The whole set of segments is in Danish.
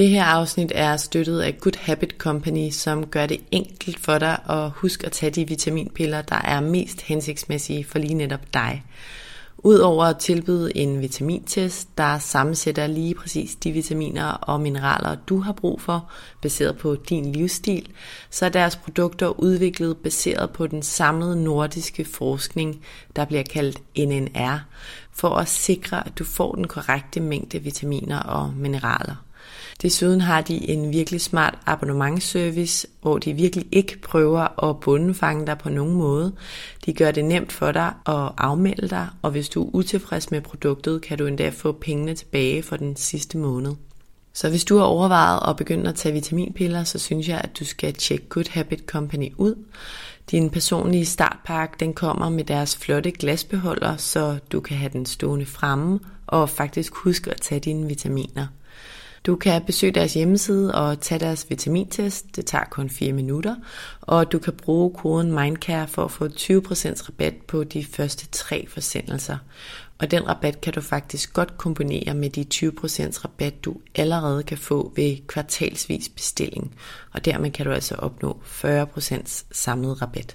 Det her afsnit er støttet af Good Habit Company, som gør det enkelt for dig at huske at tage de vitaminpiller, der er mest hensigtsmæssige for lige netop dig. Udover at tilbyde en vitamintest, der sammensætter lige præcis de vitaminer og mineraler, du har brug for, baseret på din livsstil, så er deres produkter udviklet baseret på den samlede nordiske forskning, der bliver kaldt NNR, for at sikre, at du får den korrekte mængde vitaminer og mineraler. Desuden har de en virkelig smart abonnementsservice, hvor de virkelig ikke prøver at bundefange dig på nogen måde. De gør det nemt for dig at afmelde dig, og hvis du er utilfreds med produktet, kan du endda få pengene tilbage for den sidste måned. Så hvis du har overvejet at begynde at tage vitaminpiller, så synes jeg, at du skal tjekke Good Habit Company ud. Din personlige startpakke, den kommer med deres flotte glasbeholder, så du kan have den stående fremme og faktisk huske at tage dine vitaminer. Du kan besøge deres hjemmeside og tage deres vitamintest. Det tager kun 4 minutter. Og du kan bruge koden MINDCARE for at få 20% rabat på de første tre forsendelser. Og den rabat kan du faktisk godt kombinere med de 20% rabat, du allerede kan få ved kvartalsvis bestilling. Og dermed kan du altså opnå 40% samlet rabat.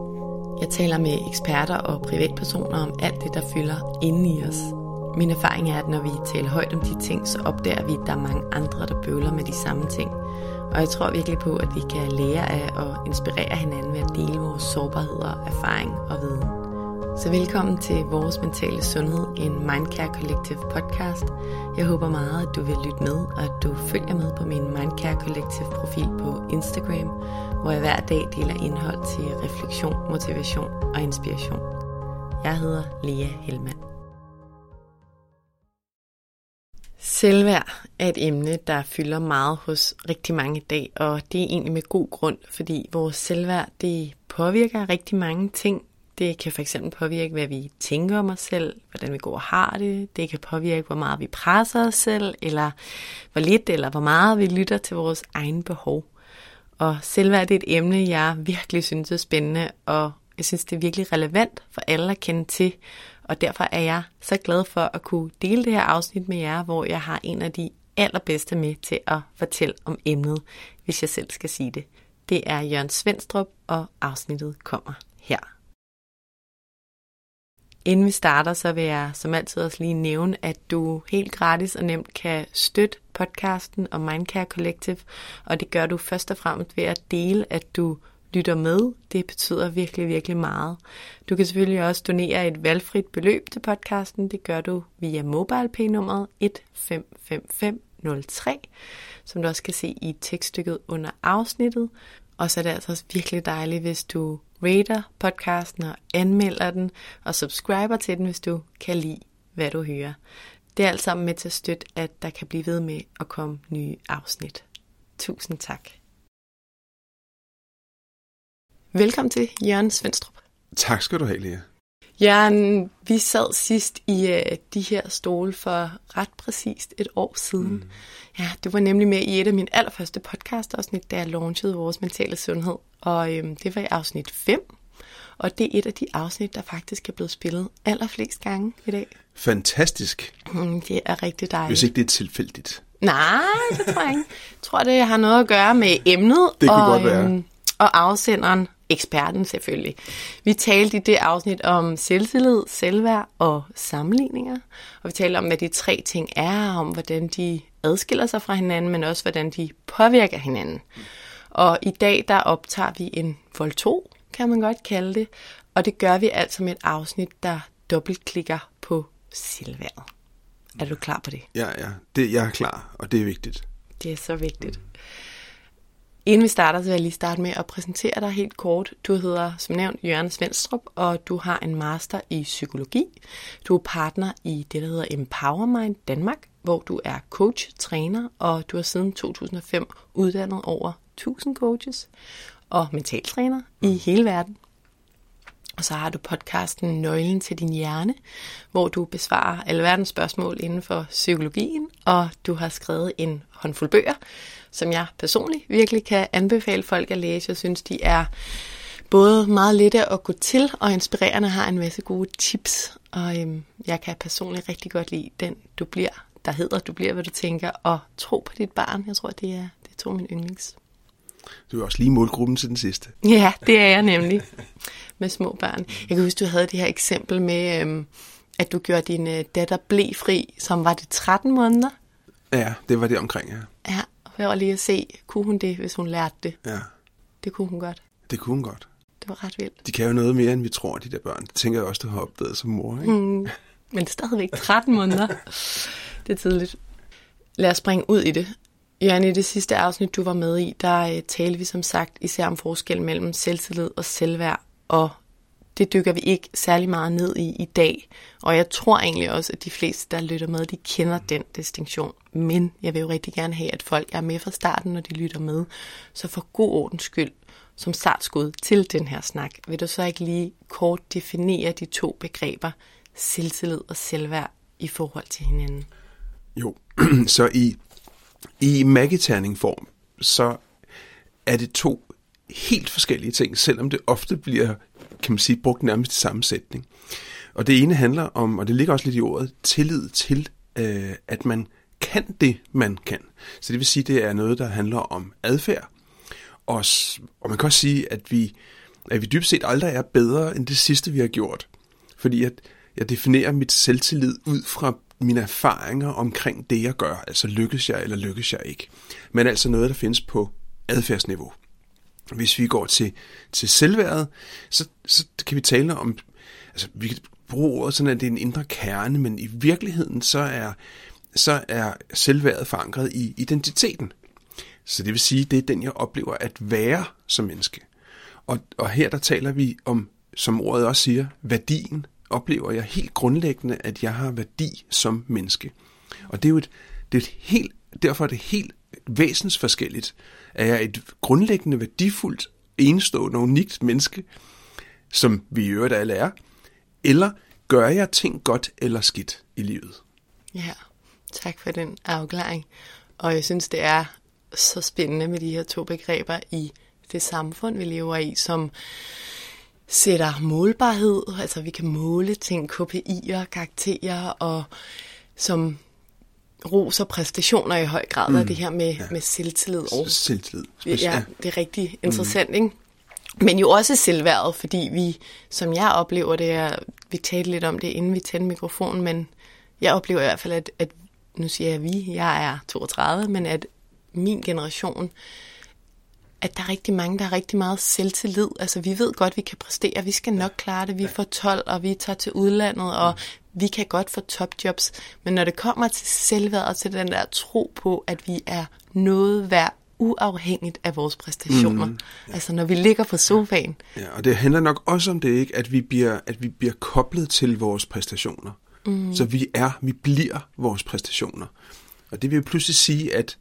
Jeg taler med eksperter og privatpersoner om alt det, der fylder inde i os. Min erfaring er, at når vi taler højt om de ting, så opdager vi, at der er mange andre, der bøvler med de samme ting. Og jeg tror virkelig på, at vi kan lære af og inspirere hinanden ved at dele vores sårbarheder, erfaring og viden. Så velkommen til Vores Mentale Sundhed, en Mindcare Collective podcast. Jeg håber meget, at du vil lytte med, og at du følger med på min Mindcare Collective profil på Instagram, hvor jeg hver dag deler indhold til refleksion, motivation og inspiration. Jeg hedder Lea Helmand. Selvværd er et emne, der fylder meget hos rigtig mange i dag, og det er egentlig med god grund, fordi vores selvværd det påvirker rigtig mange ting. Det kan fx påvirke, hvad vi tænker om os selv, hvordan vi går og har det. Det kan påvirke, hvor meget vi presser os selv, eller hvor lidt eller hvor meget vi lytter til vores egne behov. Og selvværd det er et emne, jeg virkelig synes er spændende, og jeg synes, det er virkelig relevant for alle at kende til. Og derfor er jeg så glad for at kunne dele det her afsnit med jer, hvor jeg har en af de allerbedste med til at fortælle om emnet, hvis jeg selv skal sige det. Det er Jørgen Svendstrup, og afsnittet kommer her. Inden vi starter, så vil jeg som altid også lige nævne, at du helt gratis og nemt kan støtte podcasten og Mindcare Collective, og det gør du først og fremmest ved at dele, at du lytter med. Det betyder virkelig, virkelig meget. Du kan selvfølgelig også donere et valgfrit beløb til podcasten. Det gør du via MobilePay-nummeret 155503, som du også kan se i tekststykket under afsnittet. Og så er det altså også virkelig dejligt, hvis du rater podcasten og anmelder den, og subscriber til den, hvis du kan lide, hvad du hører. Det er alt sammen med til at støtte, at der kan blive ved med at komme nye afsnit. Tusind tak. Velkommen til Jørgen Svendstrup. Tak skal du have, Lea. Jørgen, vi sad sidst i uh, de her stole for ret præcist et år siden. Mm. Ja, du var nemlig med i et af mine allerførste podcast-afsnit, da jeg launchede vores mentale sundhed. Og øhm, det var i afsnit 5. Og det er et af de afsnit, der faktisk er blevet spillet allerflest gange i dag. Fantastisk. Mm, det er rigtig dejligt. Hvis ikke det er tilfældigt. Nej, det tror jeg ikke. Jeg tror, det har noget at gøre med emnet det og, godt være. Øhm, og afsenderen eksperten selvfølgelig. Vi talte i det afsnit om selvtillid, selvværd og sammenligninger. Og vi talte om, hvad de tre ting er, om hvordan de adskiller sig fra hinanden, men også hvordan de påvirker hinanden. Og i dag der optager vi en vol 2, kan man godt kalde det. Og det gør vi altså med et afsnit, der dobbeltklikker på selvværd. Er du klar på det? Ja, ja. Det, jeg er klar, og det er vigtigt. Det er så vigtigt. Inden vi starter, så vil jeg lige starte med at præsentere dig helt kort. Du hedder, som nævnt, Jørgen Svendstrup, og du har en master i psykologi. Du er partner i det, der hedder Empowermind Danmark, hvor du er coach, træner, og du har siden 2005 uddannet over 1000 coaches og mentaltræner i hele verden. Og så har du podcasten Nøglen til din hjerne, hvor du besvarer alle verdens spørgsmål inden for psykologien, og du har skrevet en håndfuld bøger, som jeg personligt virkelig kan anbefale folk at læse. Jeg synes, de er både meget lette at gå til og inspirerende har en masse gode tips. Og øhm, jeg kan personligt rigtig godt lide den, du bliver, der hedder Du bliver, hvad du tænker, og tro på dit barn. Jeg tror, det er, det er to af mine yndlings. Du er også lige målgruppen til den sidste. Ja, det er jeg nemlig. Med små børn. Jeg kan huske, du havde det her eksempel med, øhm, at du gjorde din øh, datter blæfri, som var det 13 måneder. Ja, det var det omkring, ja. Ja, og jeg var lige at se, kunne hun det, hvis hun lærte det? Ja, Det kunne hun godt. det kunne hun godt. Det var ret vildt. De kan jo noget mere, end vi tror, de der børn. Det tænker jeg også, du har opdaget som mor, ikke? Mm, men stadigvæk 13 måneder. Det er tidligt. Lad os springe ud i det. Jørgen, i det sidste afsnit, du var med i, der øh, talte vi som sagt især om forskel mellem selvtillid og selvværd, og det dykker vi ikke særlig meget ned i i dag. Og jeg tror egentlig også, at de fleste, der lytter med, de kender den distinktion. Men jeg vil jo rigtig gerne have, at folk er med fra starten, når de lytter med. Så for god ordens skyld, som startskud til den her snak, vil du så ikke lige kort definere de to begreber, selvtillid og selvværd, i forhold til hinanden? Jo, så i, i maggeterningform, så er det to helt forskellige ting, selvom det ofte bliver, kan man sige, brugt nærmest i samme sætning. Og det ene handler om, og det ligger også lidt i ordet, tillid til, øh, at man kan det, man kan. Så det vil sige, det er noget, der handler om adfærd. Og, og man kan også sige, at vi, at vi dybest set aldrig er bedre end det sidste, vi har gjort. Fordi at jeg definerer mit selvtillid ud fra mine erfaringer omkring det, jeg gør. Altså lykkes jeg, eller lykkes jeg ikke. Men altså noget, der findes på adfærdsniveau. Hvis vi går til, til selvværet, så, så kan vi tale om, altså vi kan bruge ordet sådan, at det er en indre kerne, men i virkeligheden så er, så er selvværet forankret i identiteten. Så det vil sige, det er den, jeg oplever at være som menneske. Og, og her der taler vi om, som ordet også siger, værdien. Oplever jeg helt grundlæggende, at jeg har værdi som menneske. Og det er jo et, det er et helt, derfor er det helt væsensforskelligt. Er jeg et grundlæggende værdifuldt, enestående og unikt menneske, som vi i øvrigt alle er, eller gør jeg ting godt eller skidt i livet? Ja, tak for den afklaring. Og jeg synes, det er så spændende med de her to begreber i det samfund, vi lever i, som sætter målbarhed, altså vi kan måle ting, KPI'er, karakterer, og som roser præstationer i høj grad, mm, og det her med, ja. med selvtillid og Selvtillid. Ja, det er rigtig interessant, mm. ikke? Men jo også selvværdet, fordi vi, som jeg oplever det, er, vi talte lidt om det, inden vi tændte mikrofonen, men jeg oplever i hvert fald, at, at nu siger jeg vi, jeg er 32, men at min generation, at der er rigtig mange, der har rigtig meget selvtillid. Altså vi ved godt, vi kan præstere, vi skal nok klare det, vi får 12, og vi tager til udlandet, og vi kan godt få topjobs. Men når det kommer til selvværd og til den der tro på, at vi er noget værd uafhængigt af vores præstationer. Mm, ja. Altså når vi ligger på sofaen. Ja, og det handler nok også om det, ikke, at vi bliver, at vi bliver koblet til vores præstationer. Mm. Så vi er, vi bliver vores præstationer. Og det vil jo pludselig sige, at,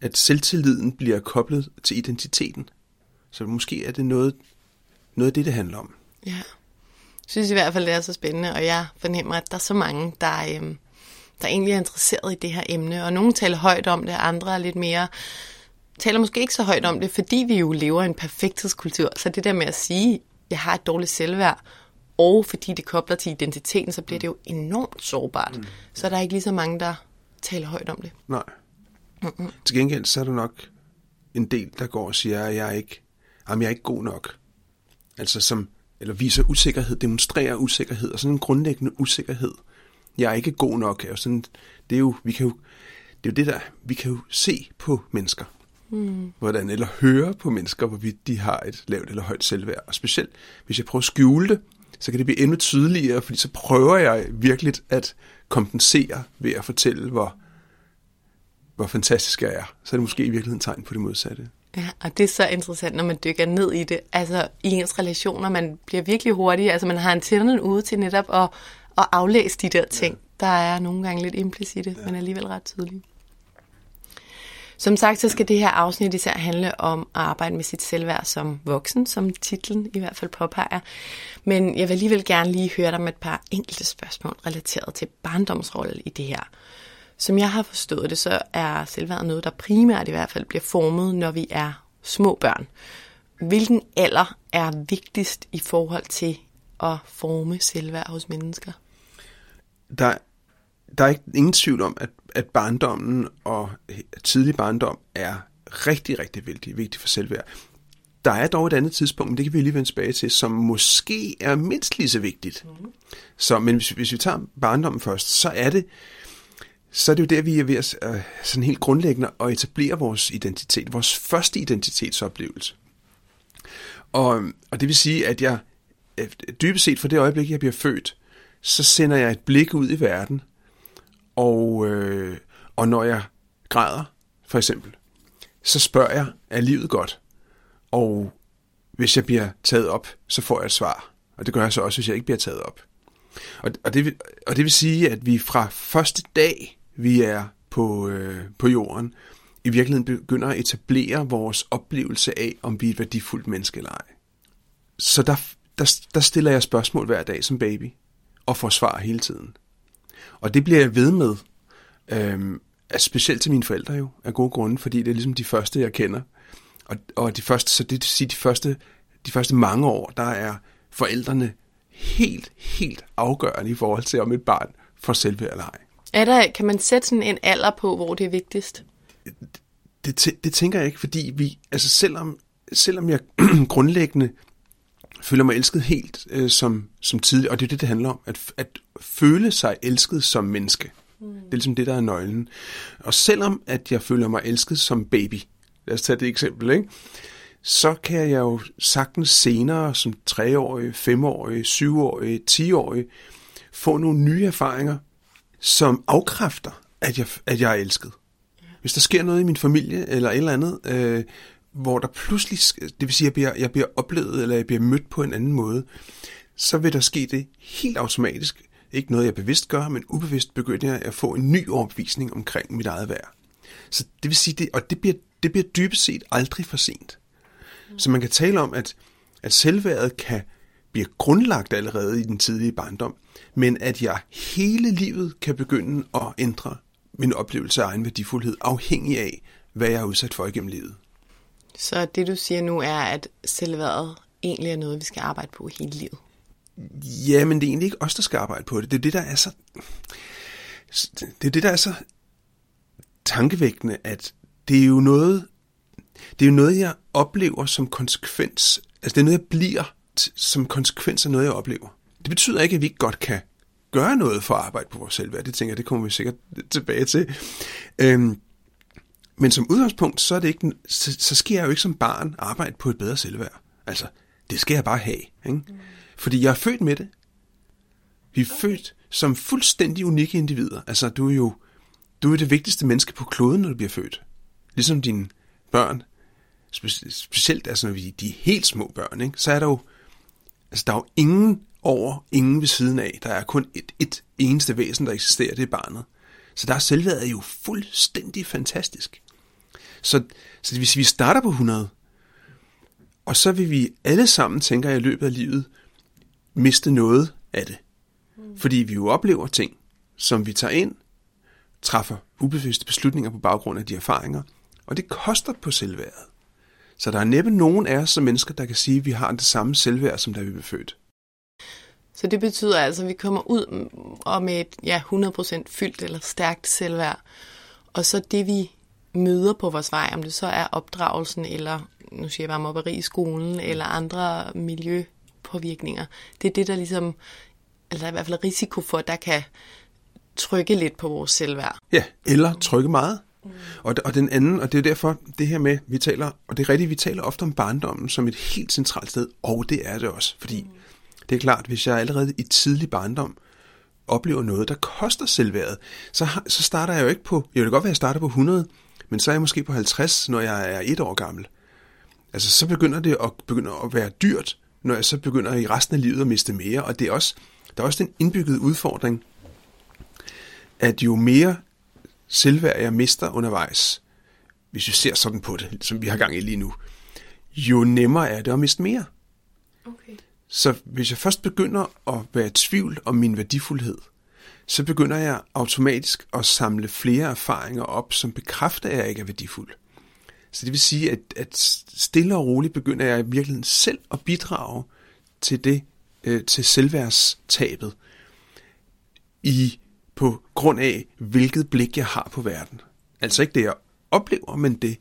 at selvtilliden bliver koblet til identiteten. Så måske er det noget, noget af det, det handler om. Ja, jeg synes i hvert fald, det er så spændende, og jeg fornemmer, at der er så mange, der, øhm, der egentlig er interesseret i det her emne, og nogle taler højt om det, andre er lidt mere taler måske ikke så højt om det, fordi vi jo lever i en perfekthedskultur. Så det der med at sige, jeg har et dårligt selvværd, og fordi det kobler til identiteten, så bliver det jo enormt sårbart. Mm. Så der er ikke lige så mange, der taler højt om det. Nej. Mm-hmm. Til gengæld så er der nok en del, der går og siger, at jeg er ikke, jamen, jeg er ikke god nok. altså som, eller viser usikkerhed, demonstrerer usikkerhed, og sådan en grundlæggende usikkerhed. Jeg er ikke god nok. Er sådan, det er jo, vi kan jo, det er jo det der, vi kan jo se på mennesker, mm. hvordan, eller høre på mennesker, hvorvidt de har et lavt eller højt selvværd. Og specielt, hvis jeg prøver at skjule det, så kan det blive endnu tydeligere, fordi så prøver jeg virkelig at kompensere ved at fortælle, hvor, hvor fantastisk jeg er. Så er det måske i virkeligheden tegn på det modsatte. Ja, og det er så interessant, når man dykker ned i det. Altså i ens relationer, man bliver virkelig hurtig. Altså man har antennerne ude til netop at, at aflæse de der ting, ja. der er nogle gange lidt implicite, ja. men alligevel ret tydelige. Som sagt, så skal det her afsnit især handle om at arbejde med sit selvværd som voksen, som titlen i hvert fald påpeger. Men jeg vil alligevel gerne lige høre dig med et par enkelte spørgsmål relateret til barndomsrollen i det her. Som jeg har forstået det, så er selvværd noget, der primært i hvert fald bliver formet, når vi er små børn. Hvilken alder er vigtigst i forhold til at forme selvværd hos mennesker? Der, der er ikke, ingen tvivl om, at, at barndommen og tidlig barndom er rigtig, rigtig vigtig, vigtig for selvværd. Der er dog et andet tidspunkt, men det kan vi lige vende tilbage til, som måske er mindst lige så vigtigt. Mm. Så, men hvis, hvis vi tager barndommen først, så er det så er det jo der, vi er ved at øh, sådan helt grundlæggende at etablere vores identitet, vores første identitetsoplevelse. Og, og det vil sige, at jeg øh, dybest set fra det øjeblik, jeg bliver født, så sender jeg et blik ud i verden, og, øh, og når jeg græder, for eksempel, så spørger jeg, er livet godt? Og hvis jeg bliver taget op, så får jeg et svar. Og det gør jeg så også, hvis jeg ikke bliver taget op. Og, og, det, vil, og det vil sige, at vi fra første dag vi er på, øh, på jorden, i virkeligheden begynder at etablere vores oplevelse af, om vi er et værdifuldt menneske eller ej. Så der, der, der stiller jeg spørgsmål hver dag som baby, og får svar hele tiden. Og det bliver jeg ved med, øhm, specielt til mine forældre jo, af gode grunde, fordi det er ligesom de første, jeg kender. Og, og de første, så det vil sige, de første, de første mange år, der er forældrene helt, helt afgørende i forhold til, om et barn får selvværd eller ej. Er der, kan man sætte sådan en alder på, hvor det er vigtigst? Det, det, tænker jeg ikke, fordi vi, altså selvom, selvom jeg grundlæggende føler mig elsket helt øh, som, som tidlig, og det er det, det handler om, at, at føle sig elsket som menneske. Mm. Det er ligesom det, der er nøglen. Og selvom at jeg føler mig elsket som baby, lad os tage det eksempel, ikke? så kan jeg jo sagtens senere som treårig, femårig, syvårig, tiårig få nogle nye erfaringer, som afkræfter, at jeg, at jeg er elsket. Hvis der sker noget i min familie eller et eller andet, øh, hvor der pludselig, det vil sige, at jeg bliver, jeg bliver oplevet, eller jeg bliver mødt på en anden måde, så vil der ske det helt automatisk. Ikke noget, jeg bevidst gør, men ubevidst begynder jeg at få en ny overbevisning omkring mit eget værd. Så det vil sige, det, og det bliver, det bliver dybest set aldrig for sent. Så man kan tale om, at, at selvværdet kan blive grundlagt allerede i den tidlige barndom, men at jeg hele livet kan begynde at ændre min oplevelse af egen værdifuldhed, afhængig af, hvad jeg er udsat for igennem livet. Så det du siger nu er, at selvværdet egentlig er noget, vi skal arbejde på hele livet? Ja, men det er egentlig ikke os, der skal arbejde på det. Det er det, der er så... Det er det, der er så tankevækkende, at det er jo noget, det er jo noget, jeg oplever som konsekvens. Altså, det er noget, jeg bliver som konsekvens af noget, jeg oplever. Det betyder ikke, at vi ikke godt kan gøre noget for at arbejde på vores selvværd. Det tænker jeg, det kommer vi sikkert tilbage til. Øhm, men som udgangspunkt, så, er det ikke, så, så skal jeg jo ikke som barn arbejde på et bedre selvværd. Altså, det skal jeg bare have. Ikke? Mm. Fordi jeg er født med det. Vi er født som fuldstændig unikke individer. Altså, du er jo du er det vigtigste menneske på kloden, når du bliver født. Ligesom dine børn. Spe- specielt altså, når vi de er helt små børn, ikke? så er der jo altså, der er jo ingen over, ingen ved siden af. Der er kun et, et eneste væsen, der eksisterer, det er barnet. Så der er selvværdet jo fuldstændig fantastisk. Så, så hvis vi starter på 100, og så vil vi alle sammen, tænker jeg, i løbet af livet, miste noget af det. Fordi vi jo oplever ting, som vi tager ind, træffer ubevidste beslutninger på baggrund af de erfaringer, og det koster på selvværdet. Så der er næppe nogen af os som mennesker, der kan sige, at vi har det samme selvværd, som da vi blev født. Så det betyder altså, at vi kommer ud og med et ja, 100% fyldt eller stærkt selvværd. Og så det, vi møder på vores vej, om det så er opdragelsen eller nu siger jeg bare mobberi i skolen, eller andre miljøpåvirkninger. Det er det, der ligesom, eller i hvert fald risiko for, at der kan trykke lidt på vores selvværd. Ja, eller trykke meget. Mm. Og, og den anden, og det er derfor det her med, vi taler, og det er rigtigt, vi taler ofte om barndommen som et helt centralt sted, og det er det også, fordi mm. det er klart, hvis jeg allerede i tidlig barndom oplever noget, der koster selvværdet, så, så starter jeg jo ikke på, jeg vil godt være, at jeg starter på 100, men så er jeg måske på 50, når jeg er et år gammel. Altså, så begynder det at, begynder at være dyrt, når jeg så begynder i resten af livet at miste mere, og det er også, der er også den indbyggede udfordring, at jo mere selvværd jeg mister undervejs, hvis vi ser sådan på det, som vi har gang i lige nu, jo nemmere er det at miste mere. Okay. Så hvis jeg først begynder at være i tvivl om min værdifuldhed, så begynder jeg automatisk at samle flere erfaringer op, som bekræfter, at jeg ikke er værdifuld. Så det vil sige, at, at stille og roligt begynder jeg i virkeligheden selv at bidrage til det, øh, til selvværdstabet i på grund af, hvilket blik jeg har på verden. Altså ikke det, jeg oplever, men det,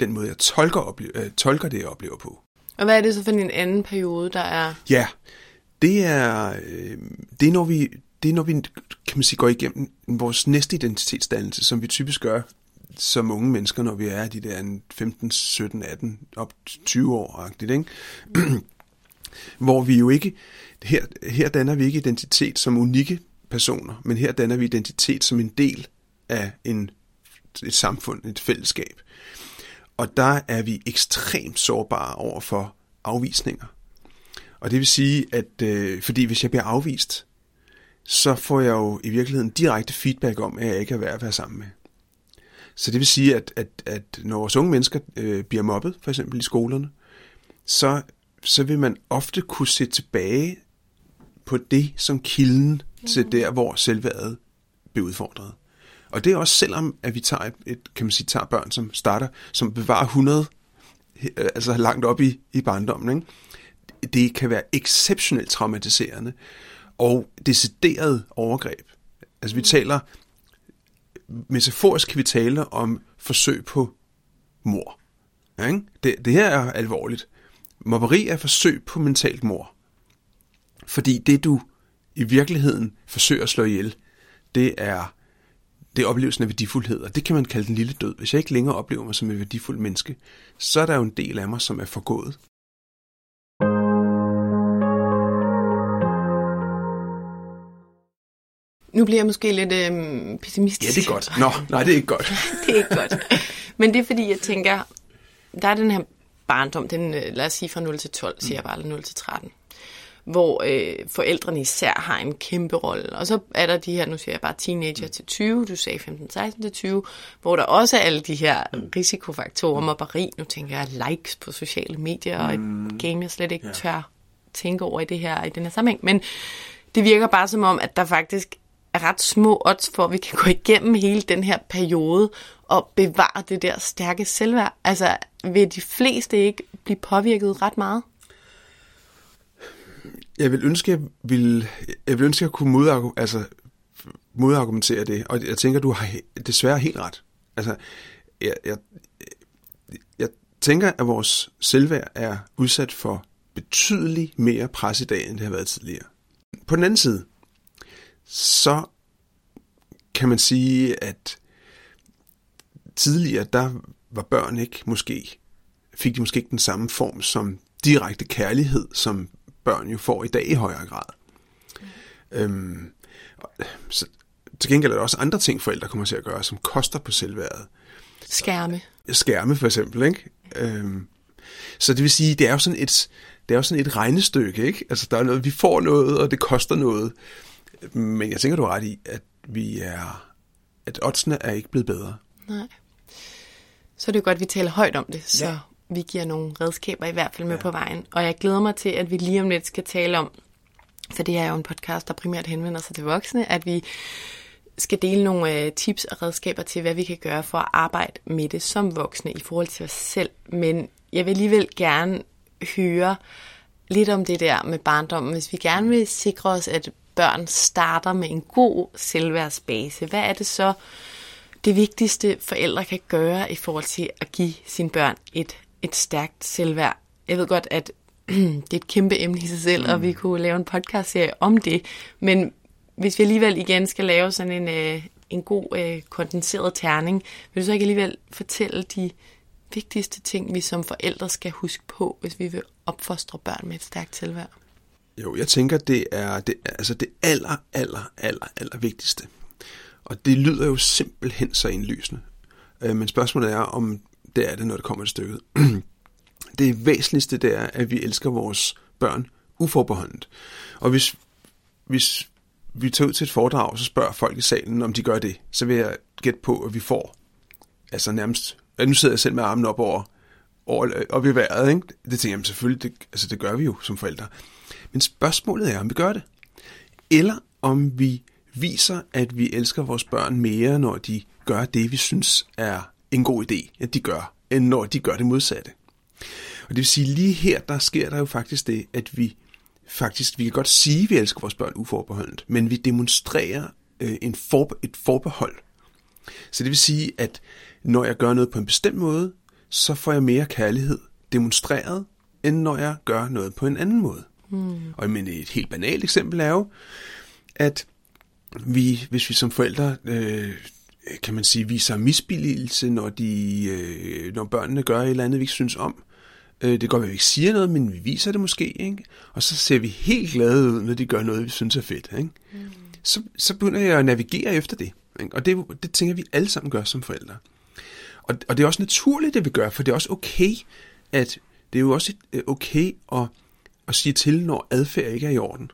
den måde, jeg tolker, ople- øh, tolker det, jeg oplever på. Og hvad er det så for en anden periode, der er? Ja, det er, øh, det er når vi, det er når vi kan man sige, går igennem vores næste identitetsdannelse, som vi typisk gør som unge mennesker, når vi er de der 15, 17, 18, op 20 år-agtigt, ikke? hvor vi jo ikke, her, her danner vi ikke identitet som unikke personer, men her danner vi identitet som en del af en, et samfund, et fællesskab. Og der er vi ekstremt sårbare over for afvisninger. Og det vil sige, at øh, fordi hvis jeg bliver afvist, så får jeg jo i virkeligheden direkte feedback om, at jeg ikke er værd at være sammen med. Så det vil sige, at, at, at når vores unge mennesker øh, bliver mobbet, for eksempel i skolerne, så, så vil man ofte kunne se tilbage på det som kilden til der, hvor selvværdet bliver udfordret. Og det er også selvom, at vi tager, et, et, kan man sige, tager børn, som starter, som bevarer 100, altså langt op i, i barndommen. Ikke? Det kan være exceptionelt traumatiserende og decideret overgreb. Altså vi mhm. taler, metaforisk kan vi tale om forsøg på mor. Ikke? Det, det her er alvorligt. Mobberi er forsøg på mentalt mor. Fordi det du i virkeligheden forsøger at slå ihjel, det er, det er oplevelsen af værdifuldhed, og det kan man kalde den lille død. Hvis jeg ikke længere oplever mig som et værdifuldt menneske, så er der jo en del af mig, som er forgået. Nu bliver jeg måske lidt øhm, pessimistisk. Ja, det er godt. Nå, nej, det er ikke godt. det er ikke godt. Men det er fordi, jeg tænker, der er den her barndom, den, øh, lad os sige fra 0 til 12, siger jeg bare, eller 0 til 13 hvor øh, forældrene især har en kæmpe rolle. Og så er der de her, nu siger jeg bare teenager til 20, du sagde 15-16 til 20, hvor der også er alle de her risikofaktorer, mobberi, nu tænker jeg likes på sociale medier, og et mm. game, jeg slet ikke ja. tør tænke over i det her, i den her sammenhæng. Men det virker bare som om, at der faktisk er ret små odds for, at vi kan gå igennem hele den her periode og bevare det der stærke selvværd. Altså, vil de fleste ikke blive påvirket ret meget? Jeg vil ønske, jeg vil, jeg vil ønske, jeg kunne modargu, altså, modargumentere det, og jeg tænker, du har desværre helt ret. Altså, jeg, jeg, jeg tænker, at vores selvværd er udsat for betydeligt mere pres i dag, end det har været tidligere. På den anden side, så kan man sige, at tidligere, der var børn ikke måske, fik de måske ikke den samme form som direkte kærlighed, som børn jo får i dag i højere grad. Øhm, så, til gengæld er der også andre ting, forældre kommer til at gøre, som koster på selvværdet. Skærme. Skærme for eksempel, ikke? Øhm, så det vil sige, det er jo sådan et, det er jo sådan et regnestykke, ikke? Altså der er noget, vi får noget, og det koster noget. Men jeg tænker, du har ret i, at vi er, at oddsene er ikke blevet bedre. Nej. Så er det jo godt, at vi taler højt om det, så ja vi giver nogle redskaber i hvert fald med ja. på vejen. Og jeg glæder mig til, at vi lige om lidt skal tale om, for det er jo en podcast, der primært henvender sig til voksne, at vi skal dele nogle øh, tips og redskaber til, hvad vi kan gøre for at arbejde med det som voksne i forhold til os selv. Men jeg vil alligevel gerne høre lidt om det der med barndommen. Hvis vi gerne vil sikre os, at børn starter med en god selvværdsbase, hvad er det så, det vigtigste forældre kan gøre i forhold til at give sine børn et et stærkt selvværd. Jeg ved godt, at det er et kæmpe emne i sig selv, mm. og vi kunne lave en podcast-serie om det. Men hvis vi alligevel igen skal lave sådan en, øh, en god øh, kondenseret terning, vil du så ikke alligevel fortælle de vigtigste ting, vi som forældre skal huske på, hvis vi vil opfostre børn med et stærkt selvværd? Jo, jeg tænker, det er det, altså det aller, aller, aller, aller vigtigste. Og det lyder jo simpelthen så indlysende. Øh, men spørgsmålet er, om det er det, når det kommer til stykket. det væsentligste, det er, at vi elsker vores børn uforbeholdent. Og hvis, hvis vi tager ud til et foredrag, og så spørger folk i salen, om de gør det, så vil jeg gætte på, at vi får, altså nærmest, ja, nu sidder jeg selv med armen op over, over op i vejret, ikke? Det tænker jeg, selvfølgelig, det, altså det gør vi jo som forældre. Men spørgsmålet er, om vi gør det. Eller om vi viser, at vi elsker vores børn mere, når de gør det, vi synes er en god idé, at de gør, end når de gør det modsatte. Og det vil sige, lige her, der sker der jo faktisk det, at vi faktisk, vi kan godt sige, at vi elsker vores børn uforbeholdent, men vi demonstrerer øh, en for, et forbehold. Så det vil sige, at når jeg gør noget på en bestemt måde, så får jeg mere kærlighed demonstreret, end når jeg gør noget på en anden måde. Mm. Og men et helt banalt eksempel er jo, at vi, hvis vi som forældre, øh, kan man sige, viser misbilligelse, når, de, øh, når børnene gør et eller andet, vi ikke synes om, øh, det går, at vi ikke siger noget, men vi viser det måske, ikke? og så ser vi helt glade ud, når de gør noget, vi synes er fedt. Ikke? Mm. Så, så begynder jeg at navigere efter det. Ikke? Og det, det tænker vi alle sammen gør som forældre. Og, og det er også naturligt, det vi gør, for det er også okay, at det er jo også øh, okay at, at sige til, når adfærd ikke er i orden.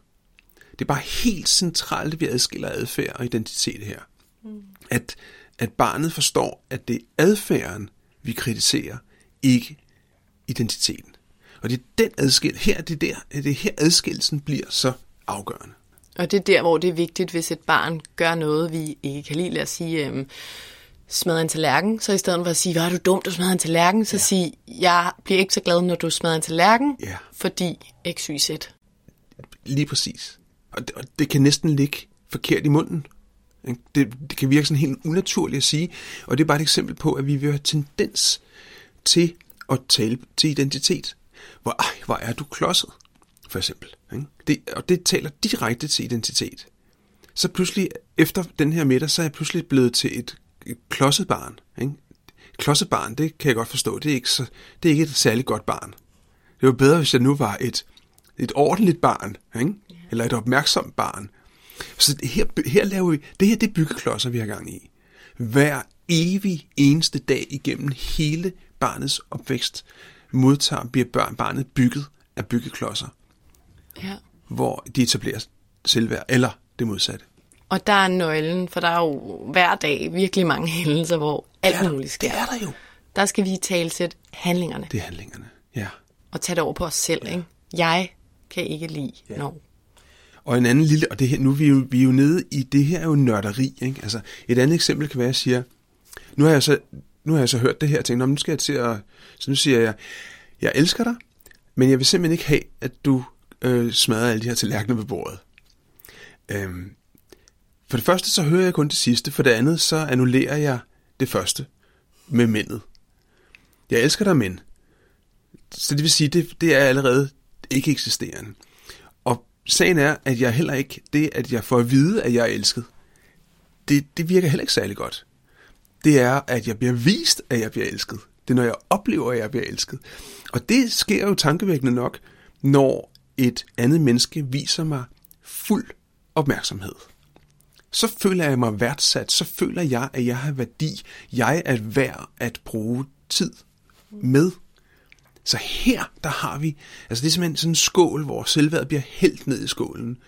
Det er bare helt centralt, at vi adskiller adfærd og identitet her. Mm. At, at barnet forstår, at det er adfærden, vi kritiserer, ikke identiteten. Og det er den adskil, her, det er der, det er her adskillelsen bliver så afgørende. Og det er der, hvor det er vigtigt, hvis et barn gør noget, vi ikke kan lide, lad os sige, øhm, smadre en tallerken, så i stedet for at sige, var du dumt, du smadrer en tallerken, så ja. sige, jeg bliver ikke så glad, når du smadrer en tallerken, ja. fordi x, y, z. Lige præcis. Og det, og det kan næsten ligge forkert i munden. Det, det kan virke sådan helt unaturligt at sige, og det er bare et eksempel på, at vi vil have tendens til at tale til identitet. Hvor, ej, hvor er du klodset, for eksempel. Ikke? Det, og det taler direkte til identitet. Så pludselig, efter den her middag, så er jeg pludselig blevet til et, et klodset barn. Ikke? Klodset barn, det kan jeg godt forstå, det er, ikke så, det er ikke et særligt godt barn. Det var bedre, hvis jeg nu var et, et ordentligt barn, ikke? eller et opmærksomt barn. Så her, her laver vi, det her det er byggeklodser, vi har gang i. Hver evig eneste dag igennem hele barnets opvækst modtager, bliver børn, barnet bygget af byggeklodser. Ja. Hvor de etablerer selvværd, eller det modsatte. Og der er nøglen, for der er jo hver dag virkelig mange hændelser, hvor alt ja, muligt sker. Det er der jo. Der skal vi tale til handlingerne. Det er handlingerne, ja. Og tage det over på os selv, ja. ikke? Jeg kan ikke lide, ja. når og en anden lille, og det her, nu er vi jo, vi er jo nede i, det her er jo nørderi, ikke? Altså, et andet eksempel kan være, at jeg siger, nu har jeg så, nu har jeg så hørt det her, og tænkt, nu skal jeg til at, så nu siger jeg, jeg elsker dig, men jeg vil simpelthen ikke have, at du øh, smadrer alle de her tallerkener ved bordet. Øhm, for det første, så hører jeg kun det sidste. For det andet, så annullerer jeg det første med mændet. Jeg elsker dig, men. Så det vil sige, det, det er allerede ikke eksisterende. Sagen er, at jeg heller ikke, det at jeg får at vide, at jeg er elsket, det, det virker heller ikke særlig godt. Det er, at jeg bliver vist, at jeg bliver elsket. Det er, når jeg oplever, at jeg bliver elsket. Og det sker jo tankevækkende nok, når et andet menneske viser mig fuld opmærksomhed. Så føler jeg mig værdsat, så føler jeg, at jeg har værdi. Jeg er værd at bruge tid med. Så her, der har vi, altså det er simpelthen sådan en skål, hvor selvværdet bliver hældt ned i skålen,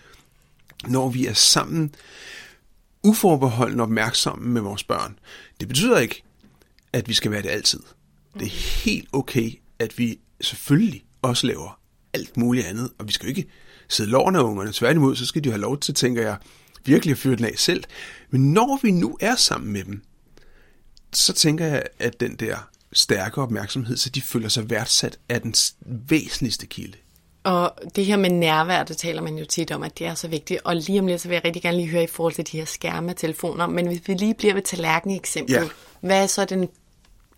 når vi er sammen uforbeholden opmærksomme med vores børn. Det betyder ikke, at vi skal være det altid. Det er helt okay, at vi selvfølgelig også laver alt muligt andet, og vi skal jo ikke sidde loven af ungerne. Tværtimod, så skal de have lov til, tænker jeg, virkelig at fyre den af selv. Men når vi nu er sammen med dem, så tænker jeg, at den der stærke opmærksomhed, så de føler sig værdsat af den væsentligste kilde. Og det her med nærvær, det taler man jo tit om, at det er så vigtigt. Og lige om lidt, så vil jeg rigtig gerne lige høre i forhold til de her skærme telefoner. Men hvis vi lige bliver ved tallerken eksempel, ja. hvad er så den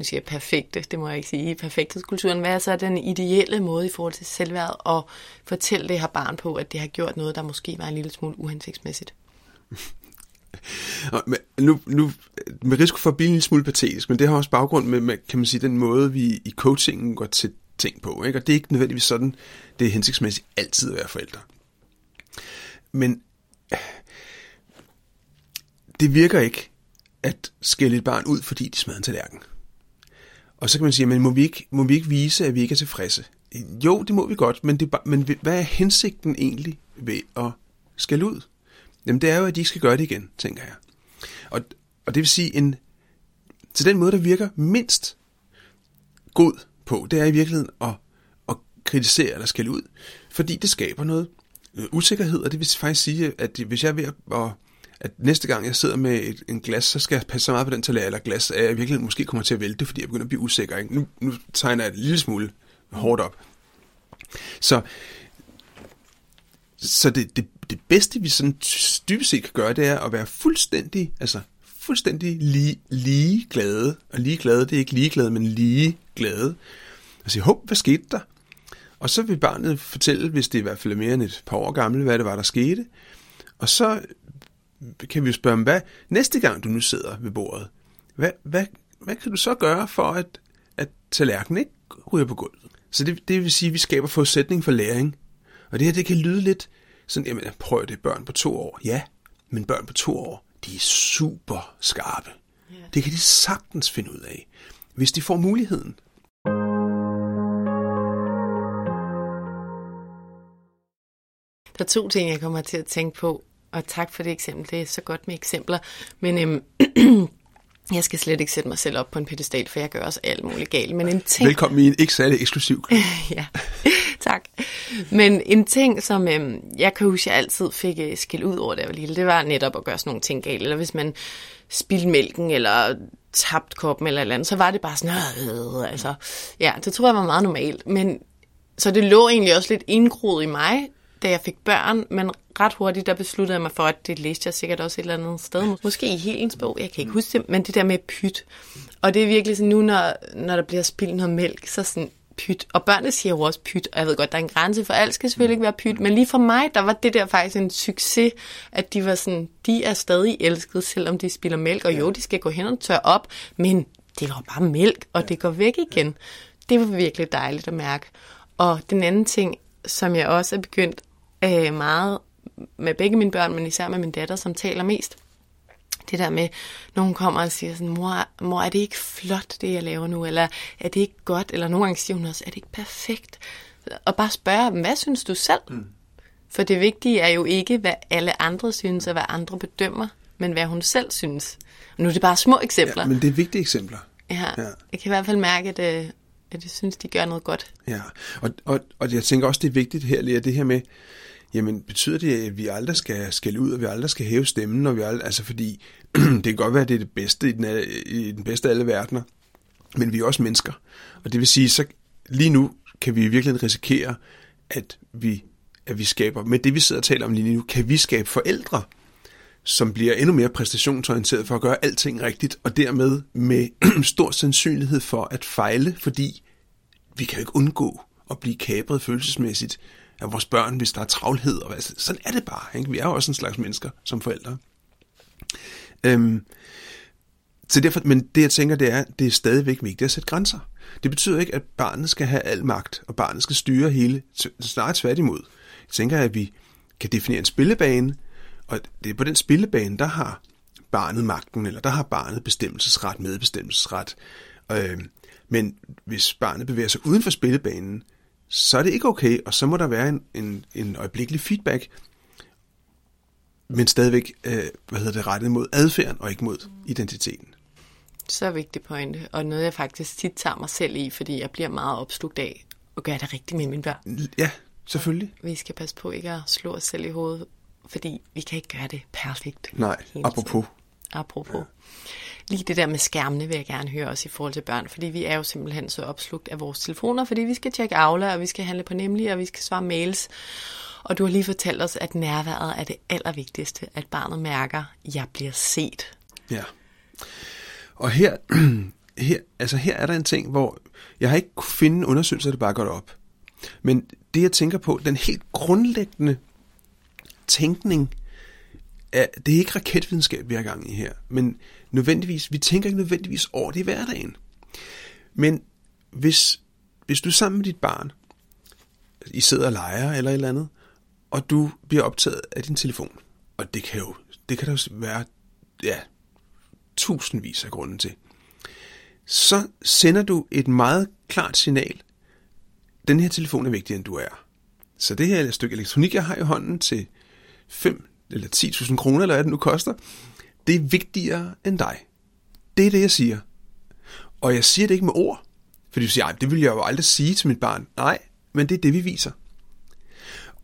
nu siger jeg perfekte, det må jeg ikke sige, perfekthedskulturen, hvad er så den ideelle måde i forhold til selvværd og fortælle det her barn på, at det har gjort noget, der måske var en lille smule uhensigtsmæssigt? Nu, nu, med risiko for at blive en lille smule patetisk, men det har også baggrund med, med kan man sige, den måde, vi i coachingen går til ting på. Ikke? Og det er ikke nødvendigvis sådan, det er hensigtsmæssigt altid at være forældre. Men det virker ikke at skælde et barn ud, fordi de smadrer en tallerken. Og så kan man sige, men må vi, ikke, må vi ikke vise, at vi ikke er tilfredse? Jo, det må vi godt, men, det, men hvad er hensigten egentlig ved at skælde ud? Jamen det er jo, at de ikke skal gøre det igen, tænker jeg. Og, og det vil sige, en, til den måde, der virker mindst god på, det er i virkeligheden at, at kritisere eller skælde ud, fordi det skaber noget øh, usikkerhed, og det vil faktisk sige, at hvis jeg er ved at, at at næste gang jeg sidder med et, en glas, så skal jeg passe så meget på den tallerken eller glas, at jeg virkelig måske kommer til at vælte, fordi jeg begynder at blive usikker. Ikke? Nu, nu tegner jeg et lille smule hårdt op. Så, så det, det, det bedste, vi sådan dybest set kan gøre, det er at være fuldstændig, altså fuldstændig lige, lige glade. Og lige glade, det er ikke lige glade, men lige glade. Og sige, hov, hvad skete der? Og så vil barnet fortælle, hvis det i hvert fald er mere end et par år gammelt, hvad det var, der skete. Og så kan vi jo spørge dem, hvad næste gang du nu sidder ved bordet, hvad, hvad, hvad kan du så gøre for, at, at tallerkenen ikke ryger på gulvet? Så det, det vil sige, at vi skaber forudsætning for læring. Og det her, det kan lyde lidt sådan, jamen prøv det, børn på to år. Ja, men børn på to år, de er super skarpe. Yeah. Det kan de sagtens finde ud af, hvis de får muligheden. Der er to ting, jeg kommer til at tænke på og tak for det eksempel. Det er så godt med eksempler. Men øhm, jeg skal slet ikke sætte mig selv op på en pedestal, for jeg gør også alt muligt galt. Men en ting... Velkommen i en ikke særlig eksklusiv ja, tak. Men en ting, som øhm, jeg kan huske, jeg altid fik øh, skæld ud over, da jeg var lille, det var netop at gøre sådan nogle ting galt. Eller hvis man spildte mælken, eller tabt koppen, eller eller andet, så var det bare sådan, øh, altså, ja, det tror jeg var meget normalt. Men så det lå egentlig også lidt indgroet i mig, da jeg fik børn, men ret hurtigt, der besluttede jeg mig for, at det læste jeg sikkert også et eller andet sted. Måske i Helens bog, jeg kan ikke huske det, men det der med pyt. Og det er virkelig sådan, nu når, når der bliver spildt noget mælk, så sådan pyt. Og børnene siger jo også pyt, og jeg ved godt, der er en grænse, for alt skal selvfølgelig ikke være pyt, men lige for mig, der var det der faktisk en succes, at de var sådan, de er stadig elskede, selvom de spiller mælk, og jo, de skal gå hen og tørre op, men det var bare mælk, og det går væk igen. Det var virkelig dejligt at mærke. Og den anden ting, som jeg også er begyndt øh, meget med begge mine børn, men især med min datter, som taler mest. Det der med, når hun kommer og siger sådan, mor, mor, er det ikke flot, det jeg laver nu? Eller er det ikke godt? Eller nogle gange siger hun også, er det ikke perfekt? Og bare spørge dem, hvad synes du selv? Mm. For det vigtige er jo ikke, hvad alle andre synes, og hvad andre bedømmer, men hvad hun selv synes. Og nu er det bare små eksempler. Ja, men det er vigtige eksempler. Ja, ja. jeg kan i hvert fald mærke, at, øh, at jeg synes, de gør noget godt. Ja, og, og, og jeg tænker også, det er vigtigt her, lige det her med, jamen betyder det, at vi aldrig skal skælde ud, og vi aldrig skal hæve stemmen, og vi aldrig, altså fordi det kan godt være, at det er det bedste i den, i den bedste af alle verdener, men vi er også mennesker. Og det vil sige, så lige nu kan vi virkelig risikere, at vi, at vi skaber, med det vi sidder og taler om lige nu, kan vi skabe forældre, som bliver endnu mere præstationsorienteret for at gøre alting rigtigt, og dermed med stor sandsynlighed for at fejle, fordi vi kan jo ikke undgå at blive kabret følelsesmæssigt af vores børn, hvis der er travlhed. Og hvad. Altså, sådan er det bare. Ikke? Vi er jo også en slags mennesker som forældre. Øhm, så derfor, men det jeg tænker, det er, det er stadigvæk vigtigt at sætte grænser. Det betyder ikke, at barnet skal have al magt, og barnet skal styre hele, snart tværtimod. Jeg tænker, at vi kan definere en spillebane, og det er på den spillebane, der har barnet magten, eller der har barnet bestemmelsesret, medbestemmelsesret. Øh, men hvis barnet bevæger sig uden for spillebanen, så er det ikke okay, og så må der være en, en, en øjeblikkelig feedback, men stadigvæk øh, hvad hedder det, rettet mod adfærden og ikke mod identiteten. Så vigtig pointe, og noget jeg faktisk tit tager mig selv i, fordi jeg bliver meget opslugt af at gøre det rigtigt med mine børn. Ja, selvfølgelig. Vi skal passe på ikke at slå os selv i hovedet, fordi vi kan ikke gøre det perfekt. Nej, apropos. Apropos. Ja. Lige det der med skærmene vil jeg gerne høre også i forhold til børn, fordi vi er jo simpelthen så opslugt af vores telefoner, fordi vi skal tjekke Aula, og vi skal handle på Nemlig, og vi skal svare mails. Og du har lige fortalt os, at nærværet er det allervigtigste, at barnet mærker, at jeg bliver set. Ja. Og her, her, altså her er der en ting, hvor jeg har ikke kunne finde en undersøgelse, der bare går op. Men det, jeg tænker på, den helt grundlæggende tænkning, er, det er ikke raketvidenskab, vi har gang i her, men nødvendigvis, vi tænker ikke nødvendigvis over det i hverdagen. Men hvis, hvis du er sammen med dit barn, I sidder og leger eller et eller andet, og du bliver optaget af din telefon, og det kan jo det kan der jo være ja, tusindvis af grunde til, så sender du et meget klart signal. Den her telefon er vigtigere, end du er. Så det her stykke elektronik, jeg har i hånden til 5 eller 10.000 kroner, eller hvad det nu koster, det er vigtigere end dig. Det er det, jeg siger. Og jeg siger det ikke med ord, fordi du siger, det vil jeg jo aldrig sige til mit barn. Nej, men det er det, vi viser.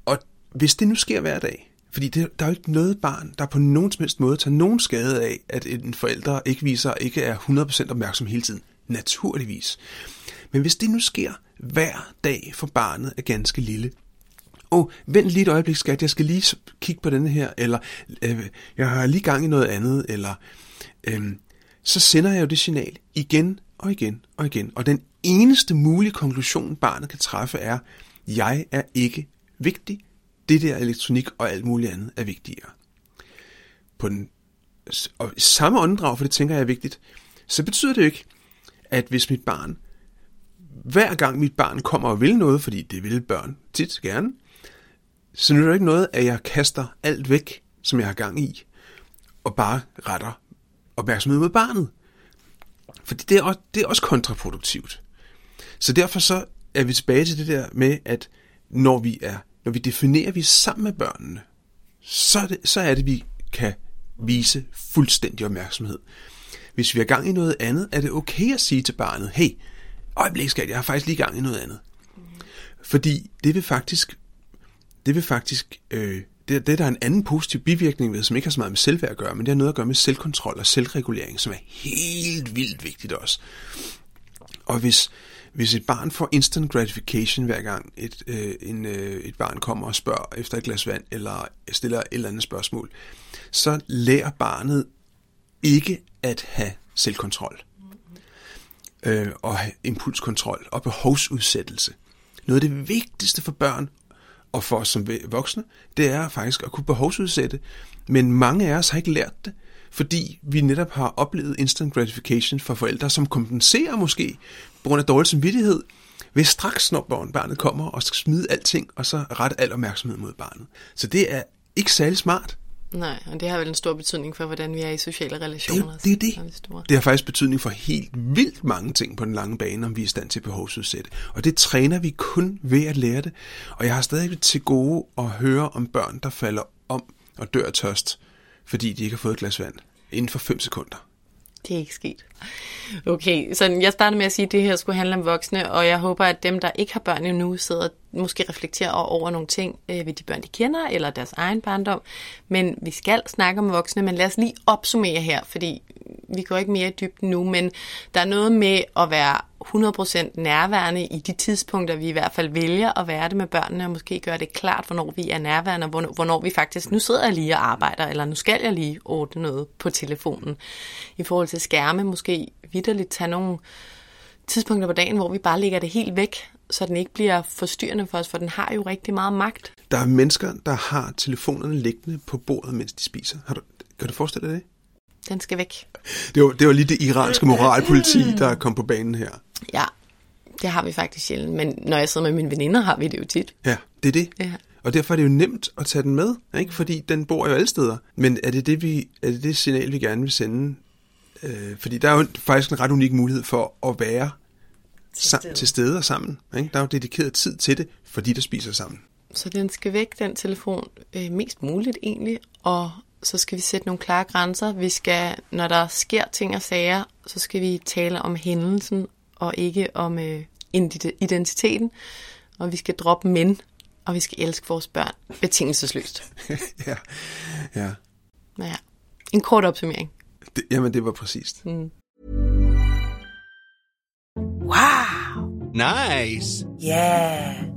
Og hvis det nu sker hver dag, fordi det, der er jo ikke noget barn, der på nogen som helst måde tager nogen skade af, at en forælder ikke viser, ikke er 100% opmærksom hele tiden. Naturligvis. Men hvis det nu sker hver dag for barnet er ganske lille, åh, oh, vent lige et øjeblik, skat, jeg skal lige kigge på denne her, eller øh, jeg har lige gang i noget andet, eller øh, så sender jeg jo det signal igen og igen og igen. Og den eneste mulige konklusion, barnet kan træffe, er, jeg er ikke vigtig, det der elektronik og alt muligt andet er vigtigere. På den, og i samme åndedrag, for det tænker jeg er vigtigt, så betyder det jo ikke, at hvis mit barn, hver gang mit barn kommer og vil noget, fordi det vil børn tit gerne, så er det ikke noget, at jeg kaster alt væk, som jeg har gang i, og bare retter opmærksomhed mod barnet. Fordi det er, også, det er også kontraproduktivt. Så derfor så er vi tilbage til det der med, at når vi er når vi definerer vi sammen med børnene, så er, det, så er det, vi kan vise fuldstændig opmærksomhed. Hvis vi er gang i noget andet, er det okay at sige til barnet, hey, øjeblik skat, jeg har faktisk lige gang i noget andet. Fordi det vil faktisk, det vil faktisk, øh, det, det der er en anden positiv bivirkning ved, som ikke har så meget med selvværd at gøre, men det har noget at gøre med selvkontrol og selvregulering, som er helt vildt vigtigt også. Og hvis, hvis et barn får instant gratification hver gang et, øh, en, øh, et barn kommer og spørger efter et glas vand, eller stiller et eller andet spørgsmål, så lærer barnet ikke at have selvkontrol. Øh, og have impulskontrol og behovsudsættelse. Noget af det vigtigste for børn og for os som voksne, det er faktisk at kunne behovsudsætte. Men mange af os har ikke lært det fordi vi netop har oplevet instant gratification fra forældre, som kompenserer måske på grund af dårlig samvittighed, ved straks, når barnet kommer, og skal smide alting, og så rette al opmærksomhed mod barnet. Så det er ikke særlig smart. Nej, og det har vel en stor betydning for, hvordan vi er i sociale relationer. Det, det er det. Det, det har faktisk betydning for helt vildt mange ting på den lange bane, om vi er i stand til behovsudsætte. Og det træner vi kun ved at lære det. Og jeg har stadig til gode at høre om børn, der falder om og dør tørst, fordi de ikke har fået et glas vand inden for 5 sekunder. Det er ikke sket. Okay, så jeg startede med at sige, at det her skulle handle om voksne, og jeg håber, at dem, der ikke har børn endnu, sidder måske reflekterer over nogle ting øh, ved de børn, de kender, eller deres egen barndom. Men vi skal snakke om voksne, men lad os lige opsummere her, fordi vi går ikke mere i dybden nu, men der er noget med at være 100% nærværende i de tidspunkter, vi i hvert fald vælger at være det med børnene, og måske gøre det klart, hvornår vi er nærværende, og hvornår, hvornår vi faktisk, nu sidder jeg lige og arbejder, eller nu skal jeg lige ordne noget på telefonen. I forhold til skærme, måske vidderligt tage nogle tidspunkter på dagen, hvor vi bare lægger det helt væk, så den ikke bliver forstyrrende for os, for den har jo rigtig meget magt. Der er mennesker, der har telefonerne liggende på bordet, mens de spiser. Har du, kan du forestille dig det? Den skal væk. Det var, det var lige det iranske moralpoliti, der kom på banen her. Ja, det har vi faktisk sjældent, men når jeg sidder med mine veninder, har vi det jo tit. Ja, det er det. Ja. Og derfor er det jo nemt at tage den med, ikke? fordi den bor jo alle steder. Men er det det, vi, er det, det signal, vi gerne vil sende? Øh, fordi der er jo faktisk en ret unik mulighed for at være til stede, til stede og sammen. Ikke? Der er jo dedikeret tid til det, fordi der spiser sammen. Så den skal væk, den telefon, øh, mest muligt egentlig, og så skal vi sætte nogle klare grænser. Vi skal, når der sker ting og sager, så skal vi tale om hændelsen og ikke om øh, identiteten. Og vi skal droppe mænd, og vi skal elske vores børn betingelsesløst. ja, ja. Ja, en kort opsummering. Det, jamen, det var præcist. Mm. Wow! Nice! Yeah!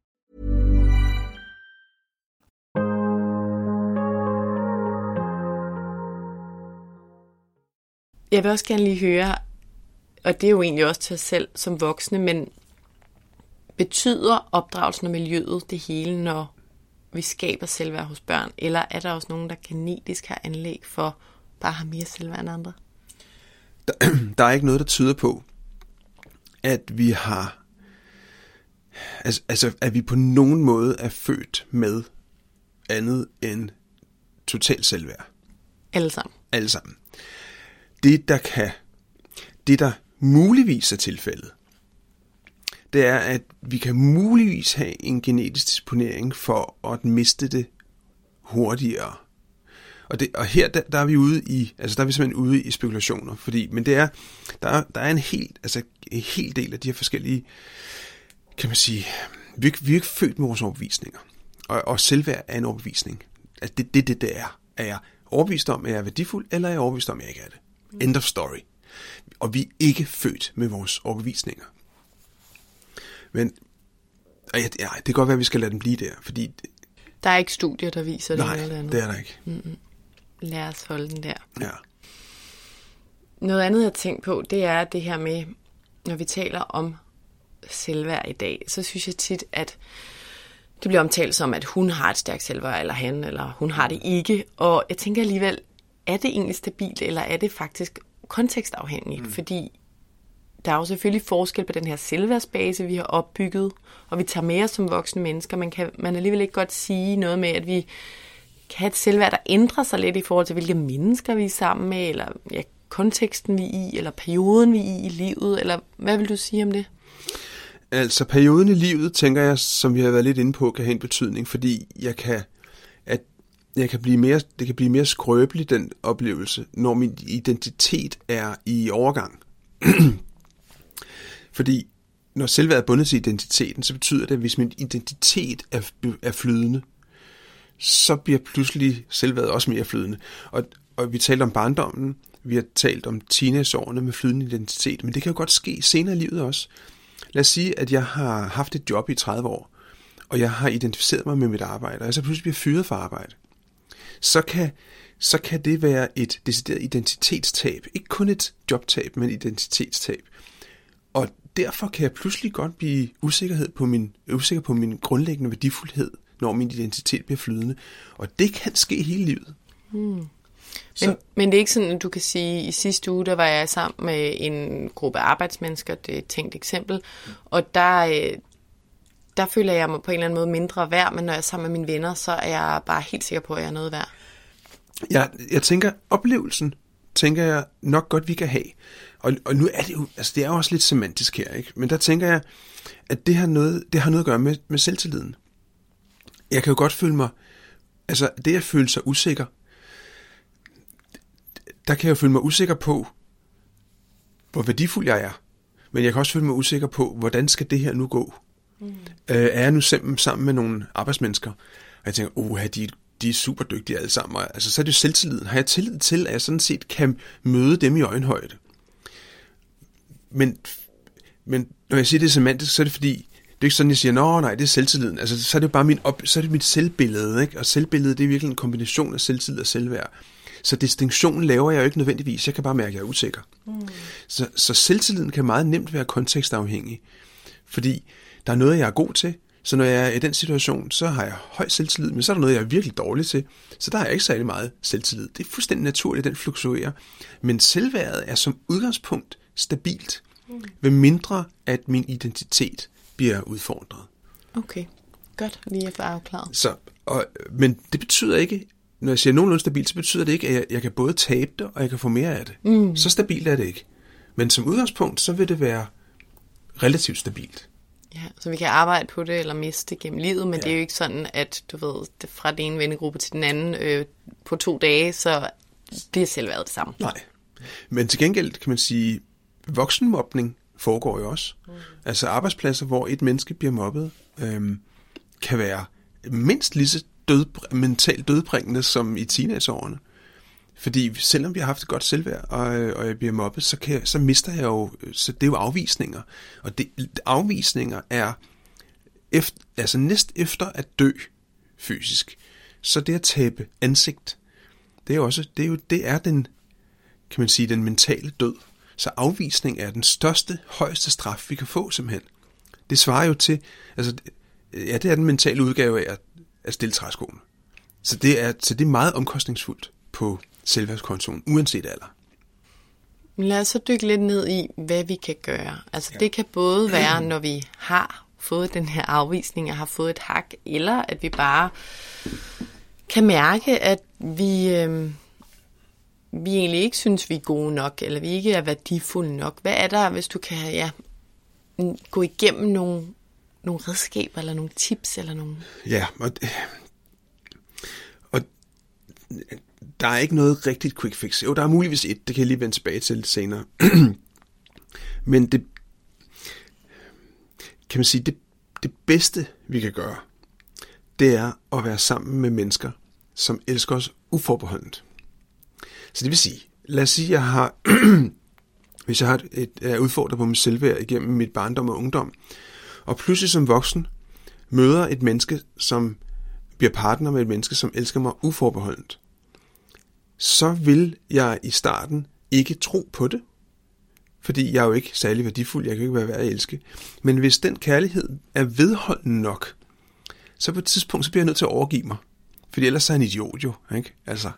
Jeg vil også gerne lige høre, og det er jo egentlig også til os selv som voksne, men betyder opdragelsen og miljøet det hele, når vi skaber selvværd hos børn? Eller er der også nogen, der genetisk har anlæg for bare at have mere selvværd end andre? Der, der er ikke noget, der tyder på, at vi har altså, altså at vi på nogen måde er født med andet end total selvværd. Alle sammen. Alle sammen. Det, der kan, det der muligvis er tilfældet, det er, at vi kan muligvis have en genetisk disponering for at miste det hurtigere. Og, det, og her, der, der, er vi ude i, altså der er vi simpelthen ude i spekulationer, fordi, men det er, der der er en helt, altså en hel del af de her forskellige, kan man sige, vi, er vi er ikke født med vores overbevisninger. Og, og selvværd er en overbevisning. Altså det er det, det, det er. Er jeg overbevist om, at jeg er værdifuld, eller er jeg overbevist om, at jeg ikke er det? End of story. Og vi er ikke født med vores overbevisninger. Men ja, ja, det kan godt være, at vi skal lade den blive der, fordi Der er ikke studier, der viser det nej, eller andet. det er der ikke. Lad os holde den der. Ja. Noget andet, jeg har tænkt på, det er det her med, når vi taler om selvværd i dag, så synes jeg tit, at det bliver omtalt som, at hun har et stærkt selvværd, eller han, eller hun har det ikke. Og jeg tænker alligevel, er det egentlig stabilt, eller er det faktisk kontekstafhængigt? Mm. Fordi der er jo selvfølgelig forskel på den her selvværdsbase, vi har opbygget, og vi tager med os som voksne mennesker. Man kan man alligevel ikke godt sige noget med, at vi kan have et selvværd, der ændrer sig lidt i forhold til, hvilke mennesker vi er sammen med, eller ja, konteksten vi er i, eller perioden vi er i i livet, eller hvad vil du sige om det? Altså perioden i livet, tænker jeg, som vi har været lidt inde på, kan have en betydning, fordi jeg kan, jeg kan blive mere, det kan blive mere skrøbelig, den oplevelse, når min identitet er i overgang. fordi når selvværd er bundet til identiteten, så betyder det, at hvis min identitet er, er flydende, så bliver pludselig selvværdet også mere flydende. Og, og vi talte om barndommen, vi har talt om teenageårene med flydende identitet, men det kan jo godt ske senere i livet også. Lad os sige, at jeg har haft et job i 30 år, og jeg har identificeret mig med mit arbejde, og jeg så pludselig bliver fyret fra arbejde. Så kan, så kan det være et decideret identitetstab. Ikke kun et jobtab, men et identitetstab. Og derfor kan jeg pludselig godt blive usikkerhed på min, usikker på min grundlæggende værdifuldhed, når min identitet bliver flydende. Og det kan ske hele livet. Men, men det er ikke sådan, at du kan sige, i sidste uge, der var jeg sammen med en gruppe arbejdsmennesker, det er et tænkt eksempel, og der, øh, der føler jeg mig på en eller anden måde mindre værd, men når jeg er sammen med mine venner, så er jeg bare helt sikker på, at jeg er noget værd. Jeg, jeg tænker, oplevelsen, tænker jeg nok godt, vi kan have. Og, og nu er det jo, altså det er jo også lidt semantisk her, ikke? Men der tænker jeg, at det har noget, det har noget at gøre med, med selvtilliden. Jeg kan jo godt føle mig, altså det at føle sig usikker, der kan jeg jo føle mig usikker på, hvor værdifuld jeg er. Men jeg kan også føle mig usikker på, hvordan skal det her nu gå? Mm. Øh, er jeg nu sammen, sammen med nogle arbejdsmennesker, og jeg tænker, oh, de, de er super dygtige alle sammen. Og, altså, så er det jo selvtilliden. Har jeg tillid til, at jeg sådan set kan møde dem i øjenhøjde? Men, men når jeg siger det er semantisk, så er det fordi, det er ikke sådan, jeg siger, nå nej, det er selvtilliden. Altså, så er det jo bare min op, så er det mit selvbillede, ikke? Og selvbillede, det er virkelig en kombination af selvtillid og selvværd. Så distinktionen laver jeg jo ikke nødvendigvis. Jeg kan bare mærke, at jeg er usikker. Mm. Så, så selvtilliden kan meget nemt være kontekstafhængig. Fordi der er noget, jeg er god til. Så når jeg er i den situation, så har jeg høj selvtillid, men så er der noget, jeg er virkelig dårlig til. Så der har jeg ikke særlig meget selvtillid. Det er fuldstændig naturligt, at den fluktuerer. Men selvværdet er som udgangspunkt stabilt. Ved mindre, at min identitet bliver udfordret. Okay, godt lige få afklaret. Så, og, men det betyder ikke, når jeg siger nogenlunde stabilt, så betyder det ikke, at jeg, jeg kan både tabe det, og jeg kan få mere af det. Mm. Så stabilt er det ikke. Men som udgangspunkt, så vil det være relativt stabilt. Ja, så vi kan arbejde på det eller miste det gennem livet, men ja. det er jo ikke sådan, at du ved, det fra den ene vennegruppe til den anden øh, på to dage, så bliver selvværdet det samme. Nej. Men til gengæld kan man sige, voksenmobning foregår jo også. Mm. Altså arbejdspladser, hvor et menneske bliver mobbet, øhm, kan være mindst lige så død, mentalt dødbringende som i teenageårene. Fordi selvom vi har haft et godt selvværd, og, og jeg bliver mobbet, så, kan jeg, så mister jeg jo, så det er jo afvisninger. Og det, afvisninger er efter, altså næst efter at dø fysisk. Så det at tabe ansigt, det er også, det er jo, det er den, kan man sige, den mentale død. Så afvisning er den største, højeste straf, vi kan få simpelthen. Det svarer jo til, altså, ja, det er den mentale udgave af at, at stille træskoene. Så det, er, så det er meget omkostningsfuldt på selvværdskontoen, uanset alder. Lad os så dykke lidt ned i, hvad vi kan gøre. Altså ja. det kan både være, når vi har fået den her afvisning og har fået et hak, eller at vi bare kan mærke, at vi, øh, vi egentlig ikke synes, vi er gode nok, eller vi ikke er værdifulde nok. Hvad er der, hvis du kan ja, gå igennem nogle, nogle redskaber, eller nogle tips, eller nogle... Ja, og, og der er ikke noget rigtigt quick fix. Jo, der er muligvis et, det kan jeg lige vende tilbage til senere. Men det, kan man sige, det, det bedste, vi kan gøre, det er at være sammen med mennesker, som elsker os uforbeholdent. Så det vil sige, lad os sige, at jeg har, hvis jeg har et, et, er udfordret på min selvværd igennem mit barndom og ungdom, og pludselig som voksen møder et menneske, som bliver partner med et menneske, som elsker mig uforbeholdent, så vil jeg i starten ikke tro på det, fordi jeg er jo ikke særlig værdifuld, jeg kan ikke være værd at elske. Men hvis den kærlighed er vedholdende nok, så på et tidspunkt, så bliver jeg nødt til at overgive mig. Fordi ellers er han idiot jo, ikke? Altså,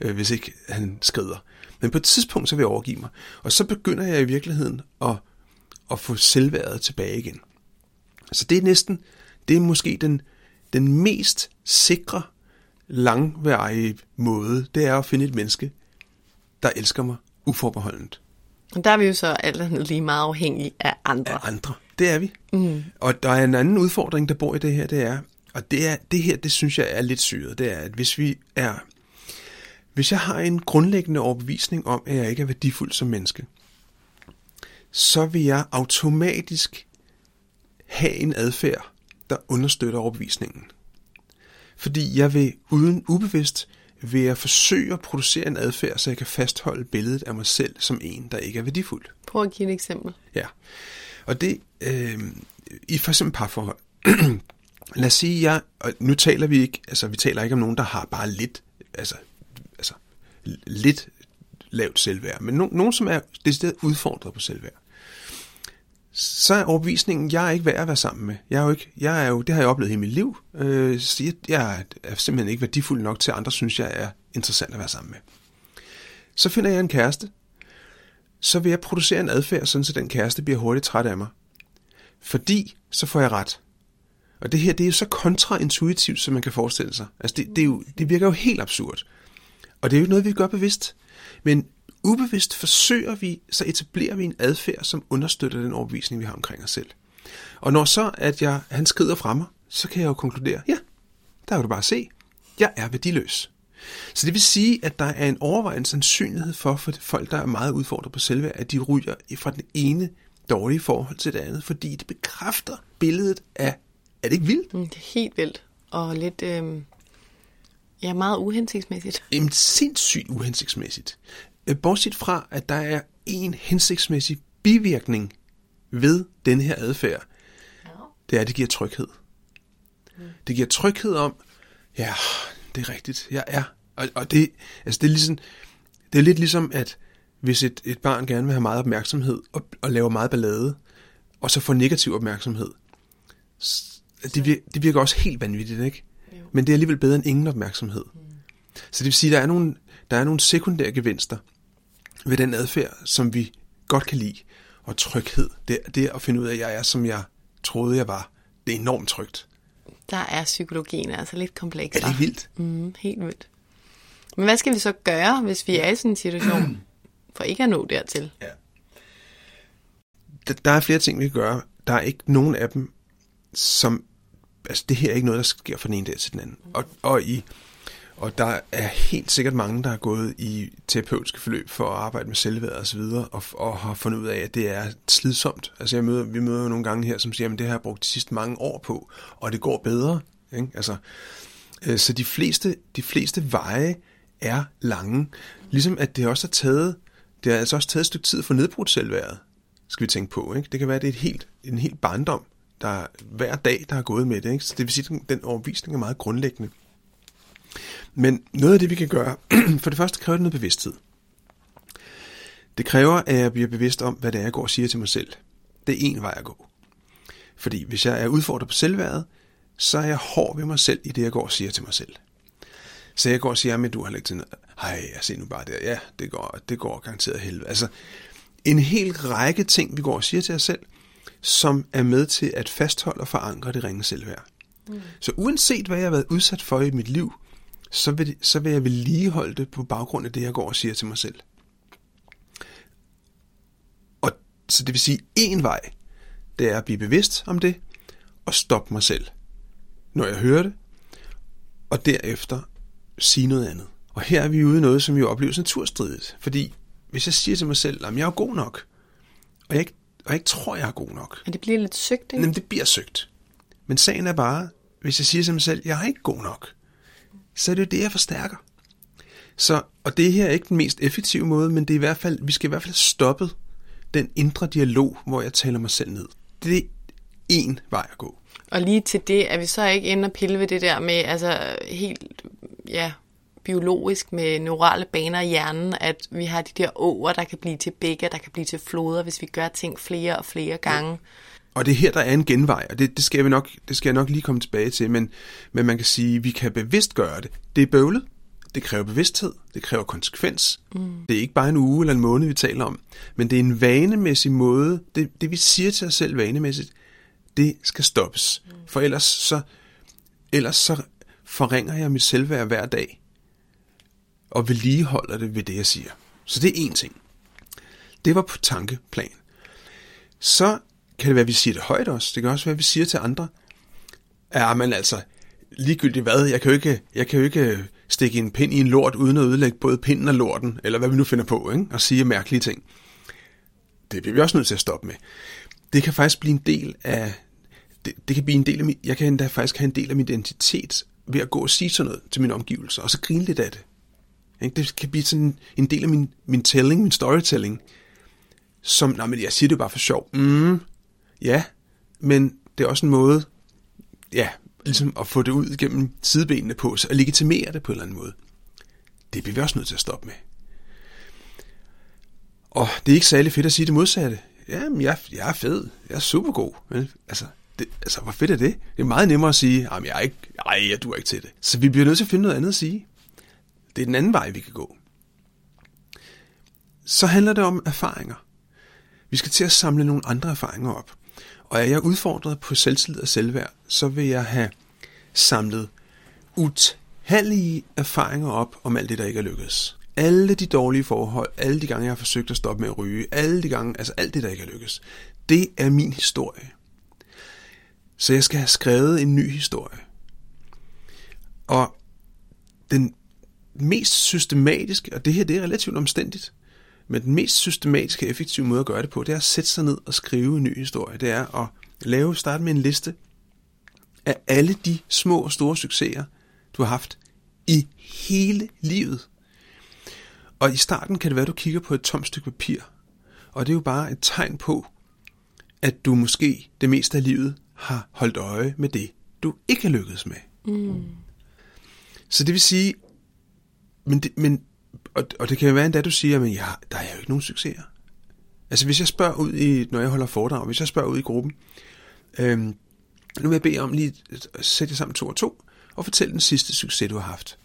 øh, hvis ikke han skrider. Men på et tidspunkt, så vil jeg overgive mig. Og så begynder jeg i virkeligheden at, at få selvværdet tilbage igen. Så det er næsten, det er måske den, den mest sikre, langværige måde, det er at finde et menneske, der elsker mig uforbeholdent. Og der er vi jo så alt lige meget afhængige af andre. Af andre, det er vi. Mm. Og der er en anden udfordring, der bor i det her, det er, og det, er, det her, det synes jeg er lidt syret, det er, at hvis vi er, hvis jeg har en grundlæggende overbevisning om, at jeg ikke er værdifuld som menneske, så vil jeg automatisk have en adfærd, der understøtter overbevisningen. Fordi jeg vil uden ubevidst vil jeg forsøge at producere en adfærd, så jeg kan fastholde billedet af mig selv som en, der ikke er værdifuld. Prøv at give et eksempel. Ja, og det øh, i for eksempel parforhold. Lad os sige, jeg, og nu taler vi ikke, altså vi taler ikke om nogen, der har bare lidt, altså, altså lidt lavt selvværd, men no, nogen, som er decideret udfordret på selvværd. Så er overbevisningen, jeg er ikke værd at være sammen med. Jeg er jo ikke, jeg er jo, det har jeg oplevet hele mit liv. Øh, jeg, jeg er simpelthen ikke værdifuld nok til, at andre synes, jeg er interessant at være sammen med. Så finder jeg en kæreste. Så vil jeg producere en adfærd, sådan så den kæreste bliver hurtigt træt af mig. Fordi så får jeg ret. Og det her, det er jo så kontraintuitivt, som man kan forestille sig. Altså, det, det, er jo, det virker jo helt absurd. Og det er jo noget, vi gør bevidst. Men ubevidst forsøger vi, så etablerer vi en adfærd, som understøtter den overbevisning, vi har omkring os selv. Og når så, at jeg, han skrider fra mig, så kan jeg jo konkludere, ja, der kan du bare se, jeg er værdiløs. Så det vil sige, at der er en overvejende sandsynlighed for, for folk, der er meget udfordret på selvværd, at de ryger fra den ene dårlige forhold til det andet, fordi det bekræfter billedet af er det ikke vildt? Mm, det er helt vildt. Og lidt, øh, ja, meget uhensigtsmæssigt. Jamen, sindssygt uhensigtsmæssigt. Øh, bortset fra, at der er en hensigtsmæssig bivirkning ved den her adfærd, ja. det er, at det giver tryghed. Mm. Det giver tryghed om, ja, det er rigtigt, jeg er. Og, og det, altså det, er ligesom, det er lidt ligesom, at hvis et, et barn gerne vil have meget opmærksomhed og, og laver meget ballade, og så får negativ opmærksomhed, det, virker, det virker også helt vanvittigt, ikke? Men det er alligevel bedre end ingen opmærksomhed. Mm. Så det vil sige, at der er nogle, der er nogle sekundære gevinster ved den adfærd, som vi godt kan lide. Og tryghed, det, det at finde ud af, at jeg er, som jeg troede jeg var det er enormt trygt. Der er psykologien altså lidt kompleks. Er det ikke vildt? Mm, helt vildt. Men hvad skal vi så gøre, hvis vi er i sådan en situation, for ikke at nå dertil? Ja. Der, der er flere ting, vi kan gøre. Der er ikke nogen af dem, som... Altså, det her er ikke noget, der sker fra den ene dag til den anden. Og, og, i, og der er helt sikkert mange, der er gået i terapeutiske forløb for at arbejde med selvværd og så videre, og, og har fundet ud af, at det er slidsomt. Altså, jeg møder, vi møder jo nogle gange her, som siger, at det har jeg brugt de sidste mange år på, og det går bedre. Ikke? Altså, øh, så de fleste, de fleste veje er lange. Ligesom at det også har taget, det har altså også taget et stykke tid for nedbrudt selvværdet, skal vi tænke på. Ikke? Det kan være, at det er et helt, en helt barndom, der hver dag, der har gået med det. Ikke? Så det vil sige, at den overvisning er meget grundlæggende. Men noget af det, vi kan gøre, for det første kræver det noget bevidsthed. Det kræver, at jeg bliver bevidst om, hvad det er, jeg går og siger til mig selv. Det er en vej at gå. Fordi hvis jeg er udfordret på selvværdet, så er jeg hård ved mig selv i det, jeg går og siger til mig selv. Så jeg går og siger, men du har lægt til noget. Hej, jeg ser nu bare der. Ja, det går, det går garanteret helvede. Altså, en hel række ting, vi går og siger til os selv, som er med til at fastholde og forankre det ringe selvværd. Mm. Så uanset hvad jeg har været udsat for i mit liv, så vil, så vil jeg vedligeholde det på baggrund af det, jeg går og siger til mig selv. Og så det vil sige, en vej, det er at blive bevidst om det, og stoppe mig selv, når jeg hører det, og derefter sige noget andet. Og her er vi ude i noget, som jo opleves naturstridigt. Fordi hvis jeg siger til mig selv, at jeg er god nok, og jeg ikke, og jeg ikke tror, jeg er god nok. Og det bliver lidt søgt, ikke? Jamen, det bliver søgt. Men sagen er bare, hvis jeg siger til mig selv, at jeg er ikke god nok, så er det jo det, jeg forstærker. Så, og det her er ikke den mest effektive måde, men det er i hvert fald, vi skal i hvert fald stoppe den indre dialog, hvor jeg taler mig selv ned. Det er én vej at gå. Og lige til det, er vi så ikke inde og pille ved det der med, altså helt, ja, biologisk med neurale baner i hjernen, at vi har de der åer, der kan blive til bækker, der kan blive til floder, hvis vi gør ting flere og flere gange. Ja. Og det er her, der er en genvej, og det, det, skal, vi nok, det skal jeg nok lige komme tilbage til, men, men man kan sige, at vi kan bevidst gøre det. Det er bøvlet, det kræver bevidsthed, det kræver konsekvens. Mm. Det er ikke bare en uge eller en måned, vi taler om, men det er en vanemæssig måde, det, det vi siger til os selv vanemæssigt, det skal stoppes. Mm. For ellers så, ellers så forringer jeg mit selvværd hver dag, og vedligeholder det ved det, jeg siger. Så det er én ting. Det var på tankeplan. Så kan det være, at vi siger det højt også. Det kan også være, at vi siger til andre, ja, men altså, ligegyldigt hvad, jeg kan jo ikke, jeg kan jo ikke stikke en pind i en lort, uden at ødelægge både pinden og lorten, eller hvad vi nu finder på, ikke? og sige mærkelige ting. Det bliver vi også nødt til at stoppe med. Det kan faktisk blive en del af, det, det kan blive en del af min, jeg kan endda faktisk have en del af min identitet, ved at gå og sige sådan noget til mine omgivelser, og så grine lidt af det. Det kan blive sådan en del af min, min telling, min storytelling, som, nej, men jeg siger det bare for sjov. Mm, ja, men det er også en måde, ja, ligesom at få det ud gennem sidebenene på sig, og legitimere det på en eller anden måde. Det bliver vi også nødt til at stoppe med. Og det er ikke særlig fedt at sige det modsatte. Jamen, jeg, jeg er fed. Jeg er super god. Men, altså, det, altså, hvor fedt er det? Det er meget nemmere at sige, at jeg er ikke, ej, jeg duer ikke til det. Så vi bliver nødt til at finde noget andet at sige. Det er den anden vej, vi kan gå. Så handler det om erfaringer. Vi skal til at samle nogle andre erfaringer op. Og er jeg udfordret på selvtillid og selvværd, så vil jeg have samlet utallige erfaringer op om alt det, der ikke er lykkedes. Alle de dårlige forhold, alle de gange, jeg har forsøgt at stoppe med at ryge, alle de gange, altså alt det, der ikke er lykkedes. Det er min historie. Så jeg skal have skrevet en ny historie. Og den mest systematiske, og det her det er relativt omstændigt, men den mest systematiske og effektive måde at gøre det på, det er at sætte sig ned og skrive en ny historie. Det er at lave, starte med en liste af alle de små og store succeser, du har haft i hele livet. Og i starten kan det være, at du kigger på et tomt stykke papir, og det er jo bare et tegn på, at du måske det meste af livet har holdt øje med det, du ikke har lykkedes med. Mm. Så det vil sige, men, det, men og, og det kan jo være endda, du siger, at ja, der er jo ikke nogen succeser. Altså hvis jeg spørger ud i, når jeg holder foredrag, hvis jeg spørger ud i gruppen, øhm, nu vil jeg bede om lige at sætte jer sammen to og to, og fortælle den sidste succes, du har haft.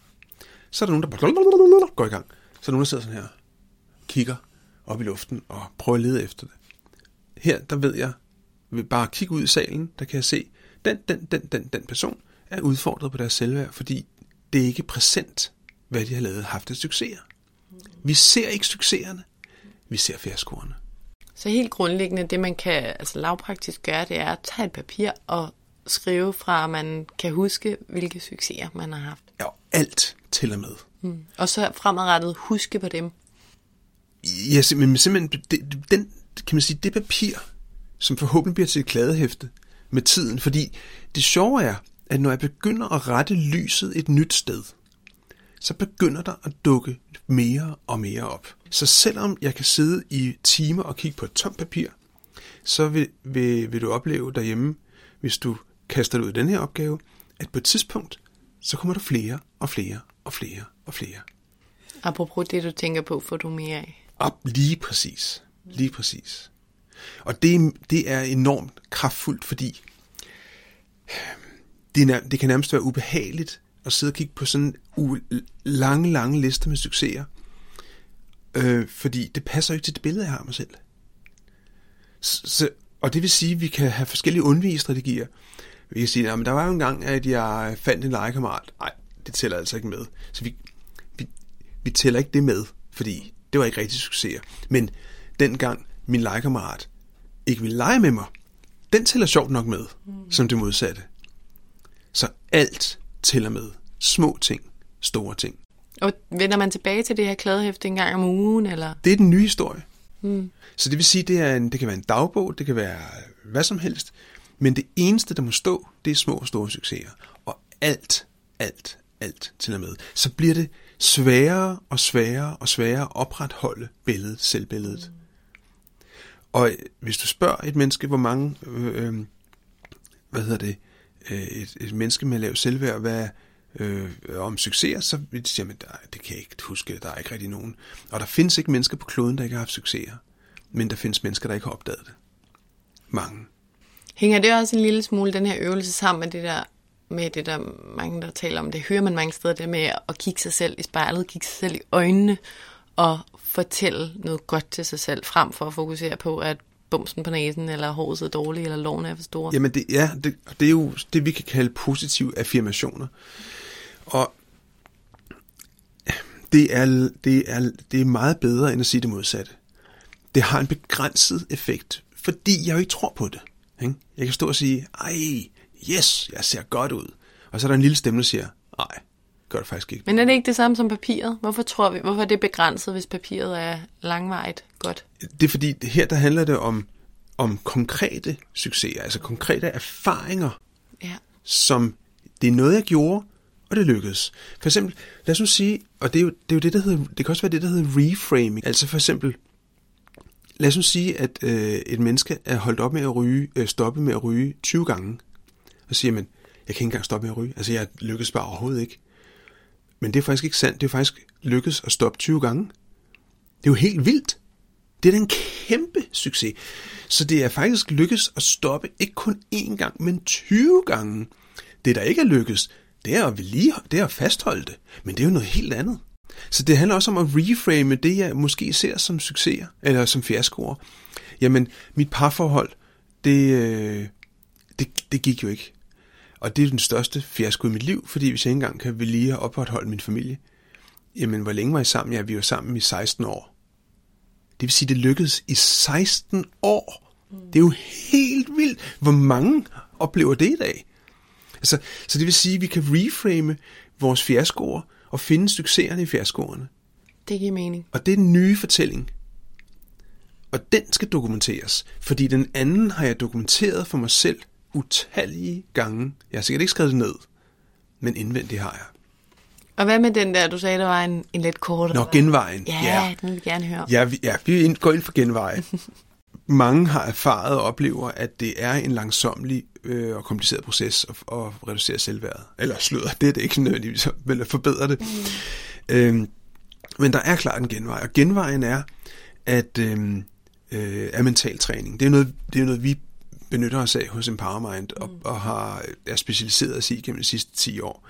Så er der nogen, der går i gang. Så er der nogen, der sidder sådan her, kigger op i luften og prøver at lede efter det. Her, der ved jeg, ved bare at kigge ud i salen, der kan jeg se, den, den, den, den, den person er udfordret på deres selvværd, fordi det er ikke præsent, hvad de har lavet haft af succeser. Vi ser ikke succeserne, vi ser fiaskoerne. Så helt grundlæggende, det man kan altså lavpraktisk gøre, det er at tage et papir og skrive fra, at man kan huske, hvilke succeser man har haft. Ja, og alt tæller med. Mm. Og så fremadrettet huske på dem. Ja, men simpelthen, det, den, kan man sige, det papir, som forhåbentlig bliver til et kladehæfte med tiden, fordi det sjove er, at når jeg begynder at rette lyset et nyt sted, så begynder der at dukke mere og mere op. Så selvom jeg kan sidde i timer og kigge på et tomt papir, så vil, vil, vil du opleve derhjemme, hvis du kaster dig ud i den her opgave, at på et tidspunkt, så kommer der flere og flere og flere og flere. Apropos det, du tænker på, får du mere af. Op lige præcis. Lige præcis. Og det, det er enormt kraftfuldt, fordi det, det kan nærmest være ubehageligt at sidde og kigge på sådan lange, lange liste med succeser. Øh, fordi det passer jo ikke til det billede, jeg har af mig selv. Så, så, og det vil sige, at vi kan have forskellige undvigestrategier. Vi kan sige, at der var jo en gang, at jeg fandt en legekammerat. Nej, det tæller altså ikke med. Så vi, vi, vi tæller ikke det med, fordi det var ikke rigtig succeser. Men dengang min legekammerat ikke ville lege med mig, den tæller sjovt nok med, mm. som det modsatte. Så alt tæller med. Små ting, store ting. Og vender man tilbage til det her kladehæfte en gang om ugen, eller? Det er den nye historie. Mm. Så det vil sige, det, er en, det kan være en dagbog, det kan være hvad som helst. Men det eneste, der må stå, det er små og store succeser. Og alt, alt, alt tæller med. Så bliver det sværere og sværere og sværere at opretholde billedet, selvbilledet. Mm. Og hvis du spørger et menneske, hvor mange, øh, øh, hvad hedder det, Øh, et, et menneske med lav selvværd, hvad, øh, om succeser, så siger man, det kan jeg ikke huske, der er ikke rigtig nogen. Og der findes ikke mennesker på kloden, der ikke har haft succeser. Men der findes mennesker, der ikke har opdaget det. Mange. Hænger det også en lille smule, den her øvelse, sammen med det der, med det der mange, der taler om, det hører man mange steder, det med at kigge sig selv i spejlet, kigge sig selv i øjnene, og fortælle noget godt til sig selv, frem for at fokusere på, at bumsen på næsen, eller håret sidder dårligt, eller lårene er for store. Jamen det, ja, det, det er jo det, vi kan kalde positive affirmationer. Og det er, det, er, det er meget bedre end at sige det modsatte. Det har en begrænset effekt, fordi jeg jo ikke tror på det. Ikke? Jeg kan stå og sige, ej, yes, jeg ser godt ud. Og så er der en lille stemme, der siger, nej, gør det faktisk ikke. Men er det ikke det samme som papiret? Hvorfor tror vi, hvorfor er det begrænset, hvis papiret er langvejt godt? Det er fordi, her der handler det om, om konkrete succeser, altså konkrete erfaringer, Ja. som det er noget, jeg gjorde, og det lykkedes. For eksempel, lad os nu sige, og det er jo det, er jo det der hedder, det kan også være det, der hedder reframing. Altså for eksempel, lad os nu sige, at øh, et menneske er holdt op med at ryge, øh, stoppet med at ryge 20 gange, og siger, men jeg kan ikke engang stoppe med at ryge. Altså jeg lykkes bare overhovedet ikke. Men det er faktisk ikke sandt. Det er faktisk lykkedes at stoppe 20 gange. Det er jo helt vildt. Det er en kæmpe succes. Så det er faktisk lykkedes at stoppe ikke kun én gang, men 20 gange. Det der ikke er lykkedes, det er at vedlige, det er at fastholde det. Men det er jo noget helt andet. Så det handler også om at reframe det, jeg måske ser som succeser, eller som fiaskoer. Jamen, mit parforhold, det, øh, det, det gik jo ikke. Og det er den største fiasko i mit liv, fordi hvis jeg ikke engang kan vedlige at opretholde min familie, jamen hvor længe var I sammen? Ja, vi var sammen i 16 år. Det vil sige, det lykkedes i 16 år. Det er jo helt vildt. Hvor mange oplever det i dag? Altså, så det vil sige, at vi kan reframe vores fiaskoer og finde succeserne i fiaskoerne. Det giver mening. Og det er den nye fortælling. Og den skal dokumenteres, fordi den anden har jeg dokumenteret for mig selv utallige gange. Jeg har sikkert ikke skrevet det ned, men indvendigt har jeg. Og hvad med den der, du sagde, der var en, en lidt kortere? Nå, genvejen. Ja, ja, den vil vi gerne høre. Ja, vi, ja, vi går ind for genveje. Mange har erfaret og oplever, at det er en langsomlig øh, og kompliceret proces at, at reducere selvværdet. Eller sløder, det er det ikke nødvendigvis, men at forbedre det. Mm. Øhm, men der er klart en genvej, og genvejen er, at øhm, øh, er mental træning. Det er, noget, det er noget, vi benytter os af hos Empowermind og, mm. og har, er specialiseret os i gennem de sidste 10 år.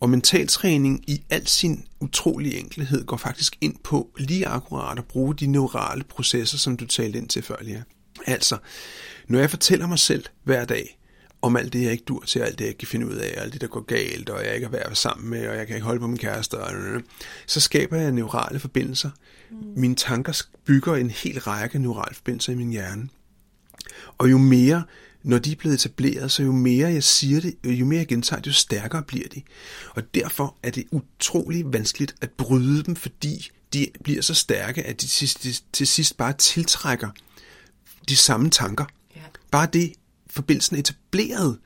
Og mentaltræning i al sin utrolige enkelhed går faktisk ind på lige akkurat at bruge de neurale processer, som du talte ind til før, Lea. Altså, når jeg fortæller mig selv hver dag, om alt det, jeg ikke dur til, alt det, jeg ikke kan finde ud af, alt det, der går galt, og jeg ikke er værd at være sammen med, og jeg kan ikke holde på min kæreste, og, så skaber jeg neurale forbindelser. Mm. Mine tanker bygger en hel række neurale forbindelser i min hjerne. Og jo mere, når de er blevet etableret, så jo mere jeg siger det, jo mere jeg gentager det, jo stærkere bliver de. Og derfor er det utrolig vanskeligt at bryde dem, fordi de bliver så stærke, at de til, til sidst bare tiltrækker de samme tanker. Ja. Bare det, forbindelsen er etableret,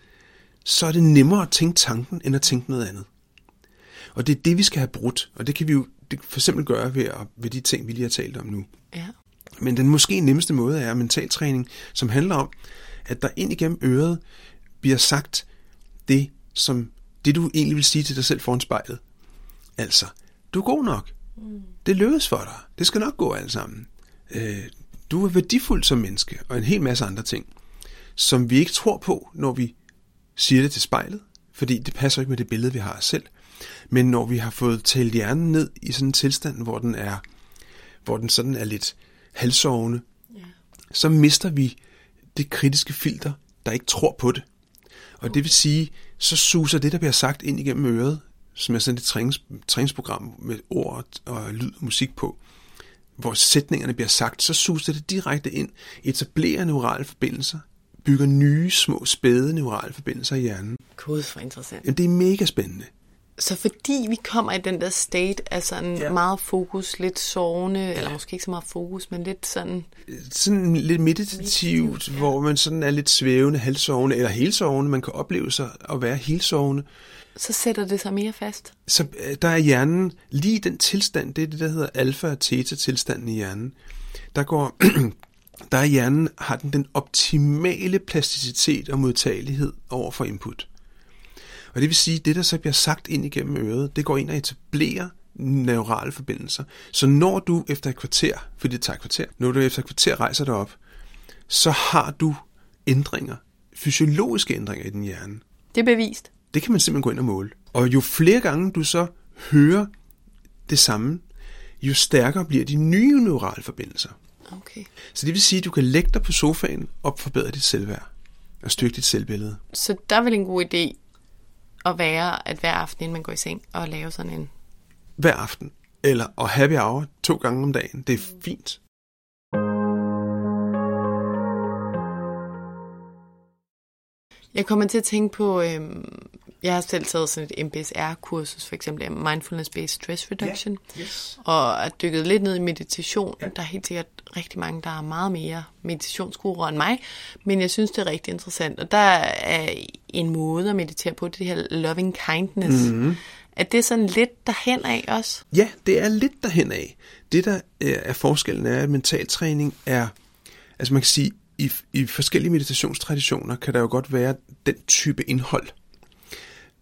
så er det nemmere at tænke tanken, end at tænke noget andet. Og det er det, vi skal have brudt, og det kan vi jo det for eksempel gøre ved, ved de ting, vi lige har talt om nu. Ja. Men den måske nemmeste måde er mentaltræning, som handler om, at der ind igennem øret bliver sagt det, som det du egentlig vil sige til dig selv foran spejlet. Altså, du er god nok. Mm. Det lykkes for dig. Det skal nok gå alt sammen. Øh, du er værdifuld som menneske, og en hel masse andre ting, som vi ikke tror på, når vi siger det til spejlet, fordi det passer ikke med det billede, vi har af os selv. Men når vi har fået talt hjernen ned i sådan en tilstand, hvor den er, hvor den sådan er lidt halvsovende, ja. så mister vi det kritiske filter, der ikke tror på det. Og det vil sige, så suser det, der bliver sagt ind igennem øret, som er sådan et trænings, træningsprogram med ord og lyd og musik på, hvor sætningerne bliver sagt, så suser det direkte ind, etablerer neurale forbindelser, bygger nye, små, spæde neurale forbindelser i hjernen. Gud, for interessant. Jamen, det er mega spændende. Så fordi vi kommer i den der state af sådan ja. meget fokus, lidt sovende, ja. eller måske ikke så meget fokus, men lidt sådan... Sådan lidt meditativt, ja. hvor man sådan er lidt svævende, halvsovende, eller helsovende. Man kan opleve sig at være helsovende. Så sætter det sig mere fast? Så øh, der er hjernen, lige den tilstand, det er det, der hedder alfa- og theta-tilstanden i hjernen. Der går... der er hjernen, har den den optimale plasticitet og modtagelighed over for input. Og det vil sige, at det, der så bliver sagt ind igennem øret, det går ind og etablerer neurale forbindelser. Så når du efter et kvarter, fordi det tager et kvarter, når du efter et kvarter rejser dig op, så har du ændringer, fysiologiske ændringer i din hjerne. Det er bevist. Det kan man simpelthen gå ind og måle. Og jo flere gange du så hører det samme, jo stærkere bliver de nye neurale forbindelser. Okay. Så det vil sige, at du kan lægge dig på sofaen og forbedre dit selvværd og styrke dit selvbillede. Så der er vel en god idé at være, at hver aften, inden man går i seng, og lave sådan en... Hver aften. Eller og happy hour to gange om dagen. Det er fint. Jeg kommer til at tænke på, øhm, jeg har selv taget sådan et MBSR-kursus, for eksempel Mindfulness-Based Stress Reduction, yeah. yes. og er dykket lidt ned i meditation. Yeah. Der er helt sikkert rigtig mange, der er meget mere meditationsgruer end mig, men jeg synes, det er rigtig interessant. Og der er en måde at meditere på, det her loving kindness. Mm-hmm. Er det sådan lidt derhen af også? Ja, det er lidt derhen af. Det, der er forskellen, er, at mentaltræning er, altså man kan sige, i, i forskellige meditationstraditioner kan der jo godt være den type indhold.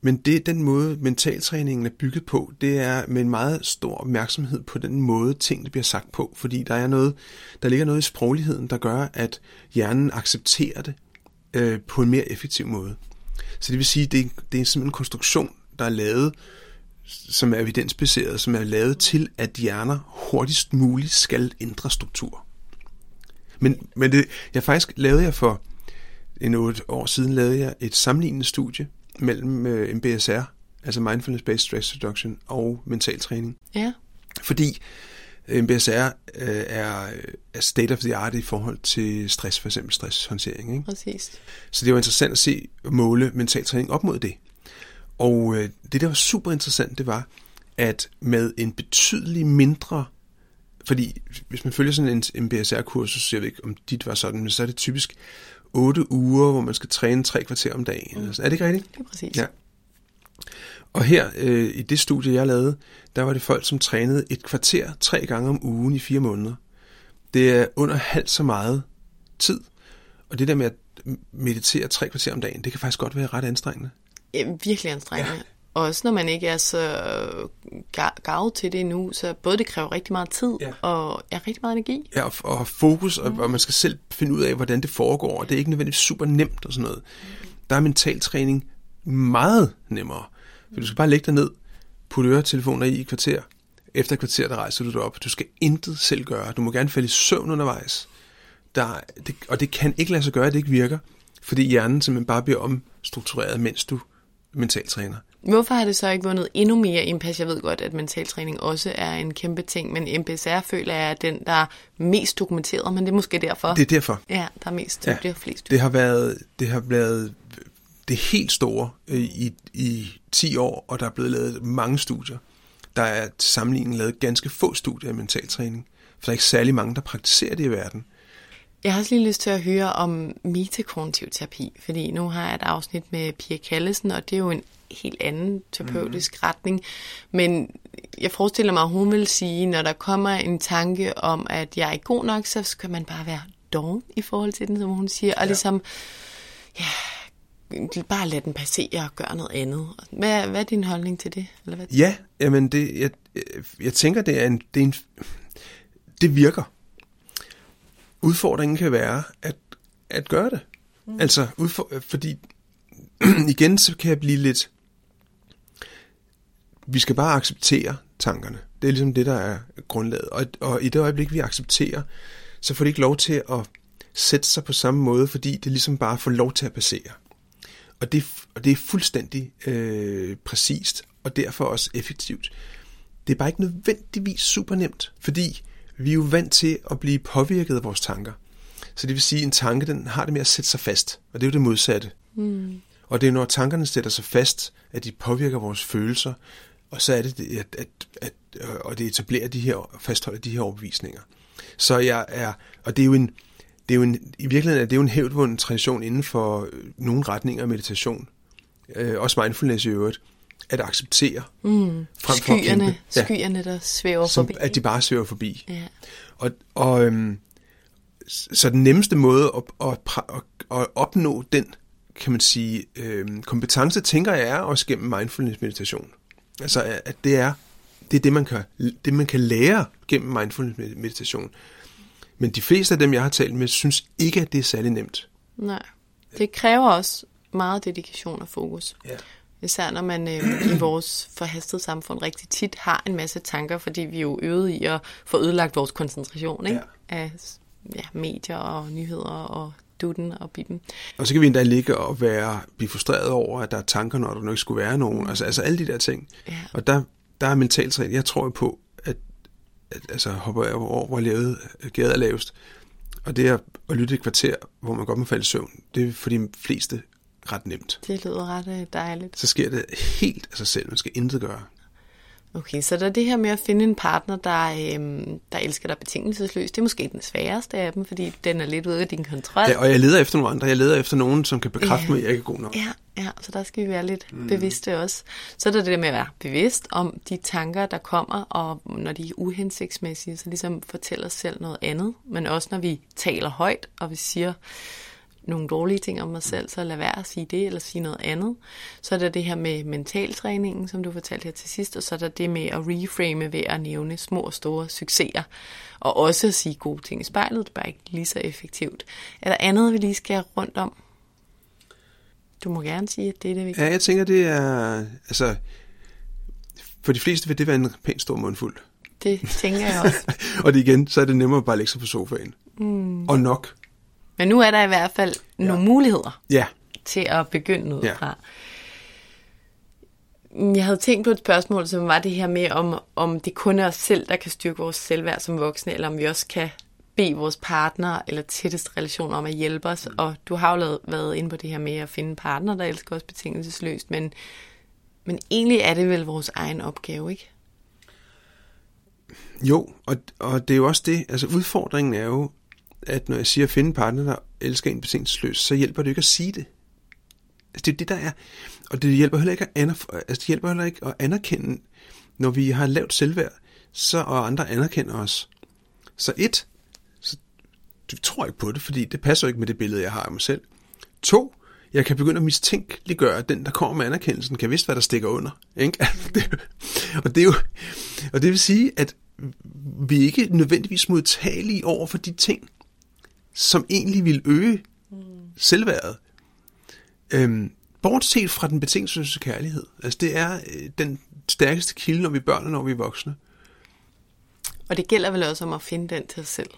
Men det den måde mentaltræningen er bygget på, det er med en meget stor opmærksomhed på den måde tingene bliver sagt på, fordi der er noget, der ligger noget i sprogligheden, der gør, at hjernen accepterer det øh, på en mere effektiv måde. Så det vil sige, det, det er simpelthen en konstruktion, der er lavet, som er evidensbaseret, som er lavet til, at hjerner hurtigst muligt skal ændre struktur. Men, men det, jeg faktisk lavede jeg for en otte år siden, lavede jeg et sammenlignende studie mellem øh, MBSR, altså Mindfulness-Based Stress Reduction, og mentaltræning. Ja. Fordi øh, MBSR øh, er, er state of the art i forhold til stress, for eksempel stresshåndtering. Ikke? Præcis. Så det var interessant at se måle mentaltræning op mod det. Og øh, det, der var super interessant, det var, at med en betydelig mindre fordi hvis man følger sådan en MBSR-kursus, jeg ved ikke, om dit var sådan, men så er det typisk 8 uger, hvor man skal træne tre kvarter om dagen. Mm. Er det ikke rigtigt? Det er præcis. Ja. Og her øh, i det studie, jeg lavede, der var det folk, som trænede et kvarter tre gange om ugen i fire måneder. Det er under halvt så meget tid. Og det der med at meditere tre kvarter om dagen, det kan faktisk godt være ret anstrengende. Ja, virkelig anstrengende. Ja. Også når man ikke er så gavet til det endnu, så både det kræver rigtig meget tid ja. og ja, rigtig meget energi. Ja, og, og fokus, og, mm. og man skal selv finde ud af, hvordan det foregår, og det er ikke nødvendigvis super nemt og sådan noget. Mm. Der er mentaltræning meget nemmere, for du skal bare lægge dig ned, putte øretelefoner i i kvarter, efter et kvarter, der rejser du dig op. Du skal intet selv gøre. Du må gerne falde i søvn undervejs. der, det, og det kan ikke lade sig gøre, at det ikke virker, fordi hjernen simpelthen bare bliver omstruktureret, mens du mentaltræner. Hvorfor har det så ikke vundet endnu mere indpas? Jeg ved godt, at mentaltræning også er en kæmpe ting, men MBSR føler jeg er den, der er mest dokumenteret, men det er måske derfor. Det er derfor. Ja, der er mest, Ja. ja. det er flest. Det har været det har været det helt store øh, i, i 10 år, og der er blevet lavet mange studier. Der er til sammenligning lavet ganske få studier i mentaltræning, for der er ikke særlig mange, der praktiserer det i verden. Jeg har også lige lyst til at høre om metakognitiv terapi, fordi nu har jeg et afsnit med Pia Kallesen, og det er jo en helt anden terapeutisk mm. retning. Men jeg forestiller mig, at hun vil sige, når der kommer en tanke om, at jeg er ikke god nok, så skal man bare være doven i forhold til den, som hun siger, og ligesom, ja, bare lade den passere og gøre noget andet. Hvad, hvad er din holdning til det? Eller hvad? Ja, jamen det, jeg, jeg tænker, det er en, det, er en, det virker. Udfordringen kan være at, at gøre det. Mm. Altså, udfor, fordi igen, så kan jeg blive lidt... Vi skal bare acceptere tankerne. Det er ligesom det, der er grundlaget. Og, og i det øjeblik, vi accepterer, så får det ikke lov til at sætte sig på samme måde, fordi det ligesom bare får lov til at passere. Og det, og det er fuldstændig øh, præcist, og derfor også effektivt. Det er bare ikke nødvendigvis super nemt, fordi vi er jo vant til at blive påvirket af vores tanker. Så det vil sige, at en tanke den har det med at sætte sig fast, og det er jo det modsatte. Mm. Og det er når tankerne sætter sig fast, at de påvirker vores følelser, og så er det, det, at, at, at, og det etablerer de her, fastholder de her overbevisninger. Så jeg er, og det er jo en, det er jo en, i virkeligheden er det jo en hævdvunden tradition inden for øh, nogle retninger af meditation, øh, også mindfulness i øvrigt, at acceptere mm. frem for at Skyerne, kæmpe. ja. skyerne, der svæver som, forbi. at de bare svæver forbi. Ja. Og, og øhm, så den nemmeste måde at, at, at, at opnå den, kan man sige, øhm, kompetence, tænker jeg, er også gennem mindfulness meditation. Altså, at det er det, er det, man kan, det, man kan lære gennem mindfulness meditation. Men de fleste af dem, jeg har talt med, synes ikke, at det er særlig nemt. Nej. Det kræver også meget dedikation og fokus. Ja. Især når man øh, i vores forhastede samfund rigtig tit har en masse tanker, fordi vi er jo øvet i at få ødelagt vores koncentration ikke? Ja. af ja, medier og nyheder og dutten og biben. Og så kan vi endda ligge og være, blive frustreret over, at der er tanker, når der nu ikke skulle være nogen. Altså, altså alle de der ting. Ja. Og der, der er mentaltræning. Jeg tror på, at, at altså, hopper jeg over, hvor lavet, gæret er lavest. Og det er at lytte et kvarter, hvor man godt må falde i søvn. Det er for de fleste ret nemt. Det lyder ret øh, dejligt. Så sker det helt af sig selv. Man skal intet gøre. Okay, så der er det her med at finde en partner, der, øhm, der elsker dig betingelsesløst. Det er måske den sværeste af dem, fordi den er lidt ude af din kontrol. Ja, og jeg leder efter nogle andre. Jeg leder efter nogen, som kan bekræfte Ja. mig, at jeg ikke er god nok. Ja, ja, så der skal vi være lidt mm. bevidste også. Så er der det med at være bevidst om de tanker, der kommer, og når de er uhensigtsmæssige, så ligesom fortælle os selv noget andet. Men også når vi taler højt, og vi siger nogle dårlige ting om os selv, så lad være at sige det, eller sige noget andet. Så er der det her med mentaltræningen, som du fortalte her til sidst, og så er der det med at reframe ved at nævne små og store succeser, og også at sige gode ting i spejlet, det er bare ikke lige så effektivt. Er der andet, vi lige skal rundt om? Du må gerne sige, at det er det vigtige. Ja, jeg tænker, det er... Altså, for de fleste vil det være en pænt stor mundfuld. Det tænker jeg også. og det igen, så er det nemmere at bare lægge sig på sofaen. Mm. Og nok. Men nu er der i hvert fald ja. nogle muligheder Ja, til at begynde ud Ja. fra. Jeg havde tænkt på et spørgsmål, som var det her med, om, om det kun er os selv, der kan styrke vores selvværd som voksne, eller om vi også kan bede vores partner eller tætteste relationer om at hjælpe os. Og du har jo lavet, været inde på det her med at finde en partner, der elsker os betingelsesløst, men, men egentlig er det vel vores egen opgave, ikke? jo, og, og det er jo også det, altså udfordringen er jo, at når jeg siger at finde en partner, der elsker en besindelsesløs, så hjælper det ikke at sige det. Altså det er det, der er. Og det hjælper heller ikke at, anerf- altså, det hjælper heller ikke at anerkende, når vi har lavt selvværd, så og andre anerkender os. Så et, så du tror ikke på det, fordi det passer ikke med det billede, jeg har af mig selv. To, jeg kan begynde at mistænkeliggøre, at den, der kommer med anerkendelsen, kan vidste, hvad der stikker under. Ikke? Og, det er jo, og det vil sige, at vi ikke nødvendigvis modtagelige over for de ting, som egentlig vil øge selvværdet. Øhm, bortset fra den betingelsesløse kærlighed. Altså det er øh, den stærkeste kilde, når vi er børn og når vi er voksne. Og det gælder vel også om at finde den til os selv.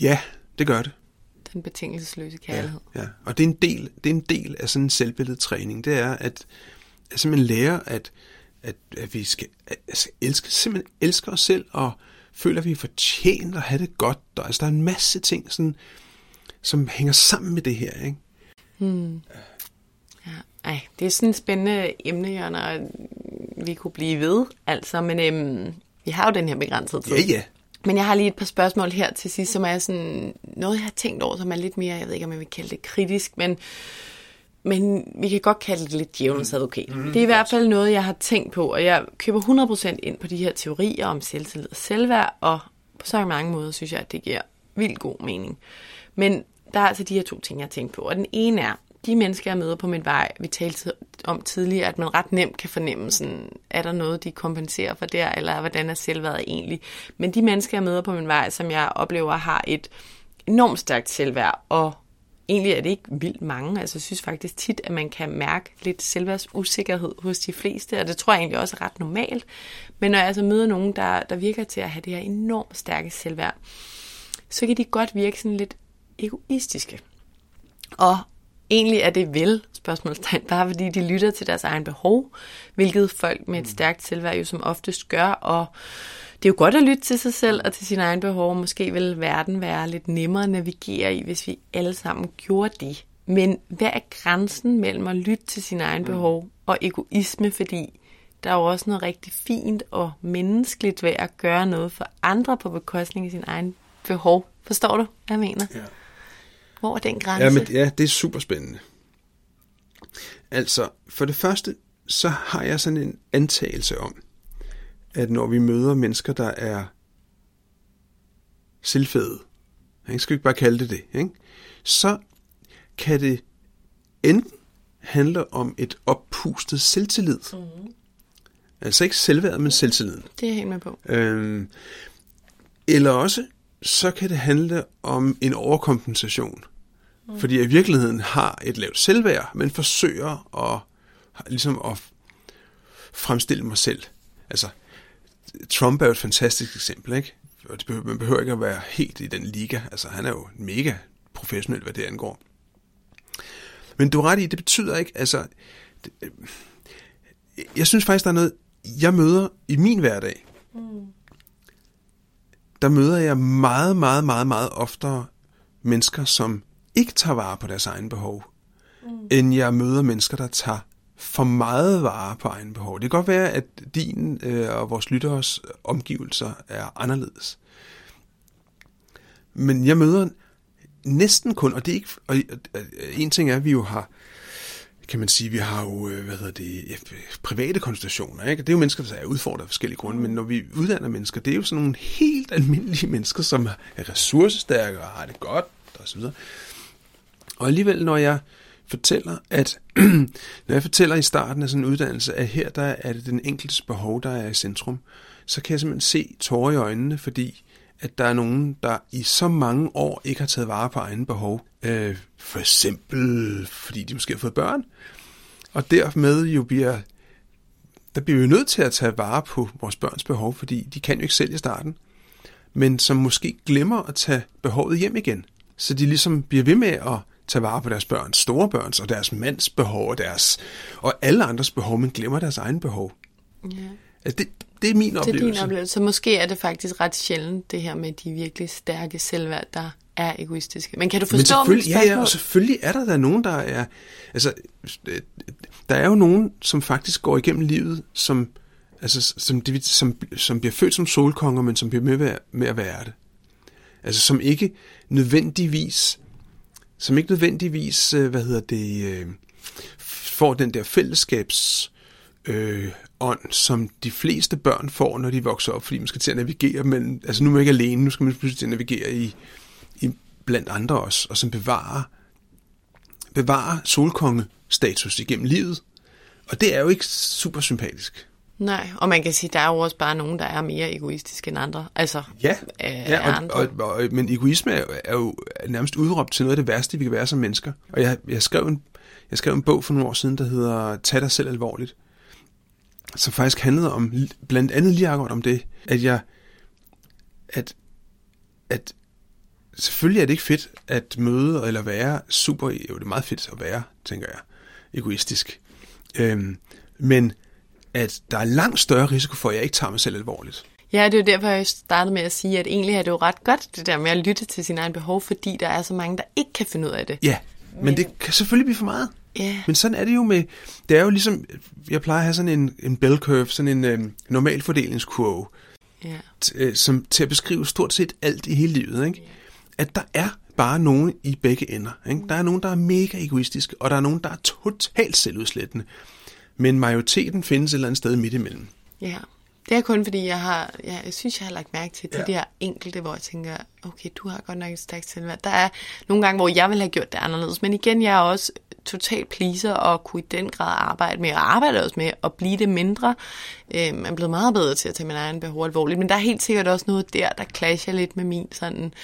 Ja, Det gør det. Den betingelsesløse kærlighed. Ja, ja. Og det er en del, det er en del af sådan en selvbilledetræning. Det er at, at simpelthen lære, at, at, at vi skal at, altså, elske, simpelthen elske os selv og føler, at vi er fortjent at have det godt. Der, altså, der er en masse ting, sådan, som hænger sammen med det her. Ikke? Hmm. Ja, ej, det er sådan et spændende emne, Jørgen, og vi kunne blive ved, altså, men øhm, vi har jo den her begrænsede tid. Ja, ja. Men jeg har lige et par spørgsmål her til sidst, som er sådan noget, jeg har tænkt over, som er lidt mere, jeg ved ikke, om jeg vil kalde det kritisk, men, men vi kan godt kalde det lidt djævelens advokat. Mm, det er i hvert fald noget, jeg har tænkt på, og jeg køber 100% ind på de her teorier om selvtillid og selvværd, og på så mange måder synes jeg, at det giver vildt god mening. Men der er altså de her to ting, jeg tænkt på, og den ene er, de mennesker, jeg møder på min vej, vi talte om tidligere, at man ret nemt kan fornemme, sådan, er der noget, de kompenserer for der, eller hvordan er selvværdet egentlig. Men de mennesker, jeg møder på min vej, som jeg oplever har et enormt stærkt selvværd, og egentlig er det ikke vildt mange. Altså, jeg synes faktisk tit, at man kan mærke lidt selvværdsusikkerhed hos de fleste, og det tror jeg egentlig også er ret normalt. Men når jeg altså møder nogen, der, der virker til at have det her enormt stærke selvværd, så kan de godt virke sådan lidt egoistiske. Og egentlig er det vel, spørgsmålstegn, bare fordi de lytter til deres egen behov, hvilket folk med et stærkt selvværd jo som oftest gør, og det er jo godt at lytte til sig selv og til sine egne behov, måske vil verden være lidt nemmere at navigere i, hvis vi alle sammen gjorde det. Men hvad er grænsen mellem at lytte til sine egne behov og egoisme, fordi der er jo også noget rigtig fint og menneskeligt ved at gøre noget for andre på bekostning af sin egen behov. Forstår du, hvad jeg mener? Ja. Hvor er den grænse? Ja, men, ja, det er super spændende. Altså, for det første, så har jeg sådan en antagelse om, at når vi møder mennesker, der er selvfede, jeg skal ikke bare kalde det det, ikke? så kan det enten handle om et oppustet selvtillid. Mm. Altså ikke selvværd, men selvtilliden. Det er jeg helt med på. Øhm, eller også, så kan det handle om en overkompensation. Mm. Fordi jeg i virkeligheden har et lavt selvværd, men forsøger at, ligesom at fremstille mig selv. Altså, Trump er jo et fantastisk eksempel, ikke? Og det behøver, man behøver ikke at være helt i den liga. Altså, han er jo mega professionel, hvad det angår. Men du er ret i, det betyder ikke, altså... Det, jeg synes faktisk, der er noget, jeg møder i min hverdag. Mm. Der møder jeg meget, meget, meget, meget oftere mennesker, som ikke tager vare på deres egen behov, mm. end jeg møder mennesker, der tager for meget vare på egen behov. Det kan godt være, at din øh, og vores lytteres omgivelser er anderledes. Men jeg møder næsten kun, og det er ikke, og øh, en ting er, at vi jo har, kan man sige, vi har jo, øh, hvad hedder det, ja, private konstellationer, ikke? Det er jo mennesker, der er udfordret af forskellige grunde, men når vi uddanner mennesker, det er jo sådan nogle helt almindelige mennesker, som er ressourcestærke og har det godt, og så videre. Og alligevel, når jeg fortæller, at når jeg fortæller i starten af sådan en uddannelse, at her der er det den enkeltes behov, der er i centrum, så kan jeg simpelthen se tårer i øjnene, fordi at der er nogen, der i så mange år ikke har taget vare på egne behov. Øh, for eksempel, fordi de måske har fået børn. Og dermed jo bliver, der bliver vi nødt til at tage vare på vores børns behov, fordi de kan jo ikke selv i starten. Men som måske glemmer at tage behovet hjem igen. Så de ligesom bliver ved med at tage vare på deres børns, store børns og deres mands behov og, deres, og alle andres behov, men glemmer deres egen behov. Ja. Altså det, det er min Det oplevelse. er din oplevelse. Så måske er det faktisk ret sjældent, det her med de virkelig stærke selvværd, der er egoistiske. Men kan du Men forstå mit selvfølgelig, ja, spørgsmål? ja, og selvfølgelig er der da nogen, der er... Altså, der er jo nogen, som faktisk går igennem livet, som, altså, som, de, som, som bliver født som solkonger, men som bliver med, med at være det. Altså, som ikke nødvendigvis, som ikke nødvendigvis, øh, hvad hedder det, øh, får den der fællesskabs øh, ånd, som de fleste børn får, når de vokser op, fordi man skal til at navigere, men altså nu er man ikke alene, nu skal man pludselig til at navigere i, i blandt andre også, og som bevarer, bevarer solkongestatus igennem livet. Og det er jo ikke super sympatisk. Nej, og man kan sige, der er jo også bare nogen, der er mere egoistiske end andre. Altså, Ja, øh, ja og, andre. og, og, men egoisme er, jo- er jo nærmest udråbt til noget af det værste, vi kan være som mennesker. Og jeg, jeg, skrev en, jeg skrev en bog for nogle år siden, der hedder Tag dig selv alvorligt, som faktisk handlede om, blandt andet lige akkurat om det, at jeg, at, at selvfølgelig er det ikke fedt at møde eller være super, jo det er meget fedt at være, tænker jeg, egoistisk. Øhm, men at der er langt større risiko for, at jeg ikke tager mig selv alvorligt. Ja, det er jo derfor, jeg startede med at sige, at egentlig er det jo ret godt, det der med at lytte til sine egne behov, fordi der er så mange, der ikke kan finde ud af det. Ja, men, men det kan selvfølgelig blive for meget. Ja. Men sådan er det jo med, det er jo ligesom, jeg plejer at have sådan en, en bell curve, sådan en øhm, normal fordelingskurve, Ja. t- øh, som, til at beskrive stort set alt i hele livet. Ikke? At der er bare nogen i begge ender. Ikke? Der er nogen, der er mega egoistiske, og der er nogen, der er totalt selvudslættende. Men majoriteten findes et eller andet sted midt imellem. Ja, det er kun fordi, jeg har, jeg, jeg synes, jeg har lagt mærke til de Ja. der enkelte, hvor jeg tænker, okay, du har godt nok et stærkt selvværd. Der er nogle gange, hvor jeg vil have gjort det anderledes, men igen, jeg er også total pleaser og kunne i den grad arbejde med, og arbejde også med at blive det mindre. Øhm, jeg er blevet meget bedre til at tage min egen behov alvorligt, men der er helt sikkert også noget der, der clasher lidt med min sådan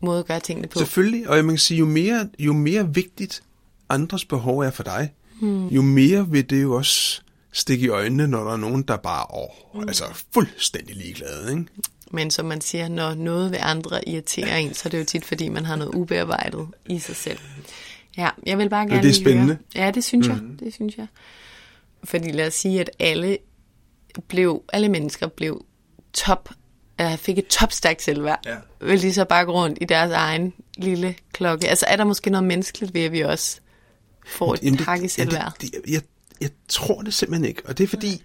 måde at gøre tingene på. Selvfølgelig, og man kan sige, jo mere, jo mere vigtigt andres behov er for dig, hmm. jo mere vil det jo også stikke i øjnene, når der er nogen, der bare er altså fuldstændig ligeglade. Ikke? Men som man siger, når noget ved andre irriterer en, så er det jo tit, fordi man har noget ubearbejdet i sig selv. Ja, jeg vil bare gerne det er lige høre- spændende. Ja, det synes mm. jeg. Det synes jeg. Fordi lad os sige, at alle blev, alle mennesker blev top, uh, fik et topstærkt selvværd. Ja. Vil de så bare gå rundt i deres egen lille klokke? Altså er der måske noget menneskeligt ved, at vi også får et Jamen, hak i selvværd? det, det, jeg, jeg tror det simpelthen ikke. Og det er fordi,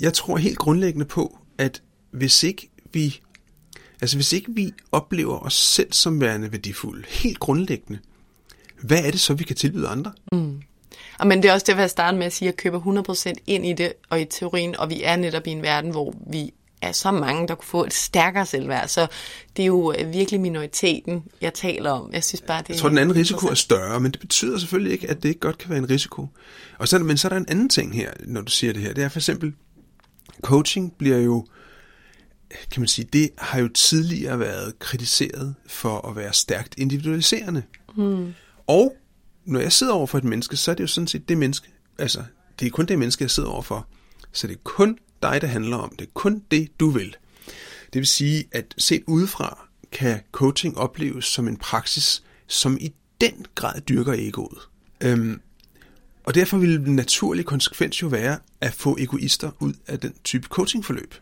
jeg tror helt grundlæggende på, at hvis ikke vi, altså hvis ikke vi oplever os selv som værende værdifulde, helt grundlæggende, hvad er det så, vi kan tilbyde andre? Og men det er også derfor, jeg startede med at sige, at jeg køber 100% ind i det og i teorien, og vi er netop i en verden, hvor vi er så mange, der kunne få et stærkere selvværd. Så det er jo øh, virkelig minoriteten, jeg taler om. Jeg synes bare, det Jeg tror, den anden risiko er større, men det betyder selvfølgelig ikke, at det ikke godt kan være en risiko. Og så, men så er der en anden ting her, når du siger det her. Det er for eksempel, coaching bliver jo, kan man sige, det har jo tidligere været kritiseret for at være stærkt individualiserende. Hmm. Og når jeg sidder over for et menneske, så er det jo sådan set det menneske, altså det er kun det menneske, jeg sidder over for. Så det er kun dig, det handler om. Det er kun det, du vil. Det vil sige, at set udefra kan coaching opleves som en praksis, som i den grad dyrker egoet. Øhm, og derfor vil den naturlige konsekvens jo være at få egoister ud af den type coachingforløb.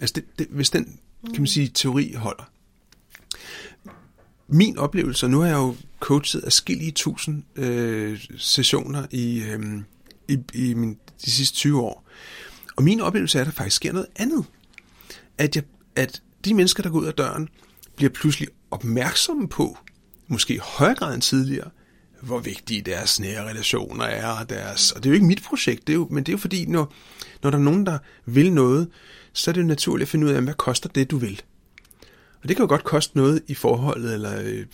Altså det, det, hvis den, kan man sige, teori holder. Min oplevelse, og nu har jeg jo coachet afskillige tusind øh, sessioner i, øh, i, i min, de sidste 20 år, og min oplevelse er, at der faktisk sker noget andet. At, jeg, at de mennesker, der går ud af døren, bliver pludselig opmærksomme på, måske i højere grad end tidligere, hvor vigtige deres nære relationer er. Og, deres, og det er jo ikke mit projekt, det er jo, men det er jo fordi, når, når der er nogen, der vil noget, så er det jo naturligt at finde ud af, hvad koster det, du vil. Og det kan jo godt koste noget i forholdet, eller øh,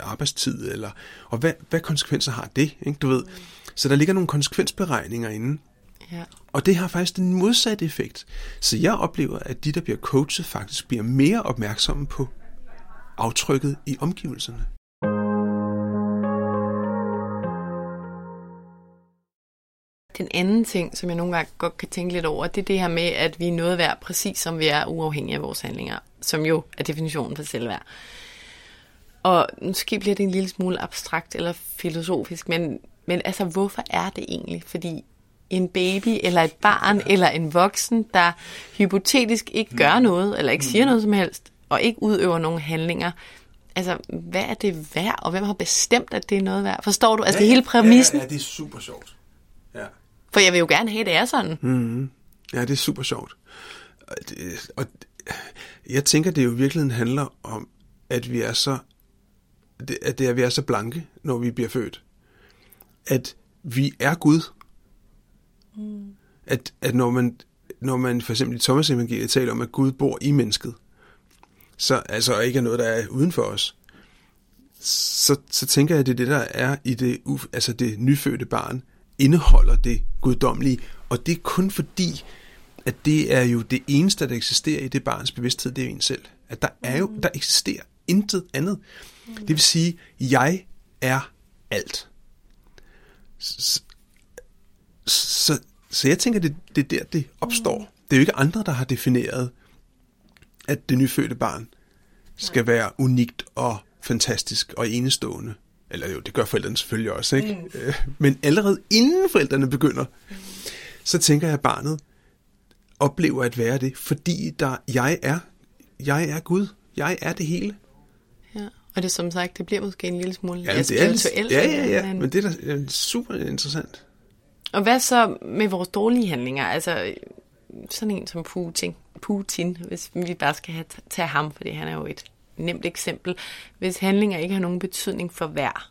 arbejdstid, eller, og hvad, hvad konsekvenser har det, ikke, du ved. Så der ligger nogle konsekvensberegninger inde, Ja. og det har faktisk den modsatte effekt. Så jeg oplever, at de, der bliver coachet, faktisk bliver mere opmærksomme på aftrykket i omgivelserne. Den anden ting, som jeg nogle gange godt kan tænke lidt over, det er det her med, at vi er noget værd, præcis som vi er uafhængige af vores handlinger, som jo er definitionen for selvværd. Og måske bliver det en lille smule abstrakt eller filosofisk, men, men altså, hvorfor er det egentlig? Fordi en baby, eller et barn, eller en voksen, der hypotetisk ikke gør noget, eller ikke siger noget som helst, og ikke udøver nogen handlinger, altså, hvad er det værd, og hvem har bestemt, at det er noget værd? Forstår du? Altså, det er hele præmissen. Ja, ja, det er super sjovt. Ja. For jeg vil jo gerne have, at det er sådan. Mm. Ja, det er super sjovt. Og, det, og jeg tænker, det jo i virkeligheden handler om, at vi er så det, at det er, at vi er så blanke, når vi bliver født. At vi er Gud. Mm. At, at når man når man for eksempel i Thomas evangeliet taler om, at Gud bor i mennesket, så altså ikke er noget, der er uden for os, så, så tænker jeg, at det er det, der er i det, altså det nyfødte barn, indeholder det guddommelige, og det er kun fordi, at det er jo det eneste, der eksisterer i det barns bevidsthed, det er jo en selv. At der er jo, der eksisterer intet andet. Det vil sige, jeg er alt. Så, så, jeg tænker, det, det er der, det opstår. Det er jo ikke andre, der har defineret, at det nyfødte barn skal være unikt og fantastisk og enestående. Eller jo, det gør forældrene selvfølgelig også, ikke? Mm. Men allerede inden forældrene begynder, så tænker jeg, at barnet oplever at være det, fordi der, jeg er, jeg er Gud. Jeg er det hele. Ja. Og det som sagt, det bliver måske en lille smule Ja, det er spirituelt. ja, ja, ja, men- men det er da super interessant. Og hvad så med vores dårlige handlinger? Altså, sådan en som Putin, Putin hvis vi bare skal have, tage ham, fordi han er jo et nemt eksempel. Hvis handlinger ikke har nogen betydning for værd,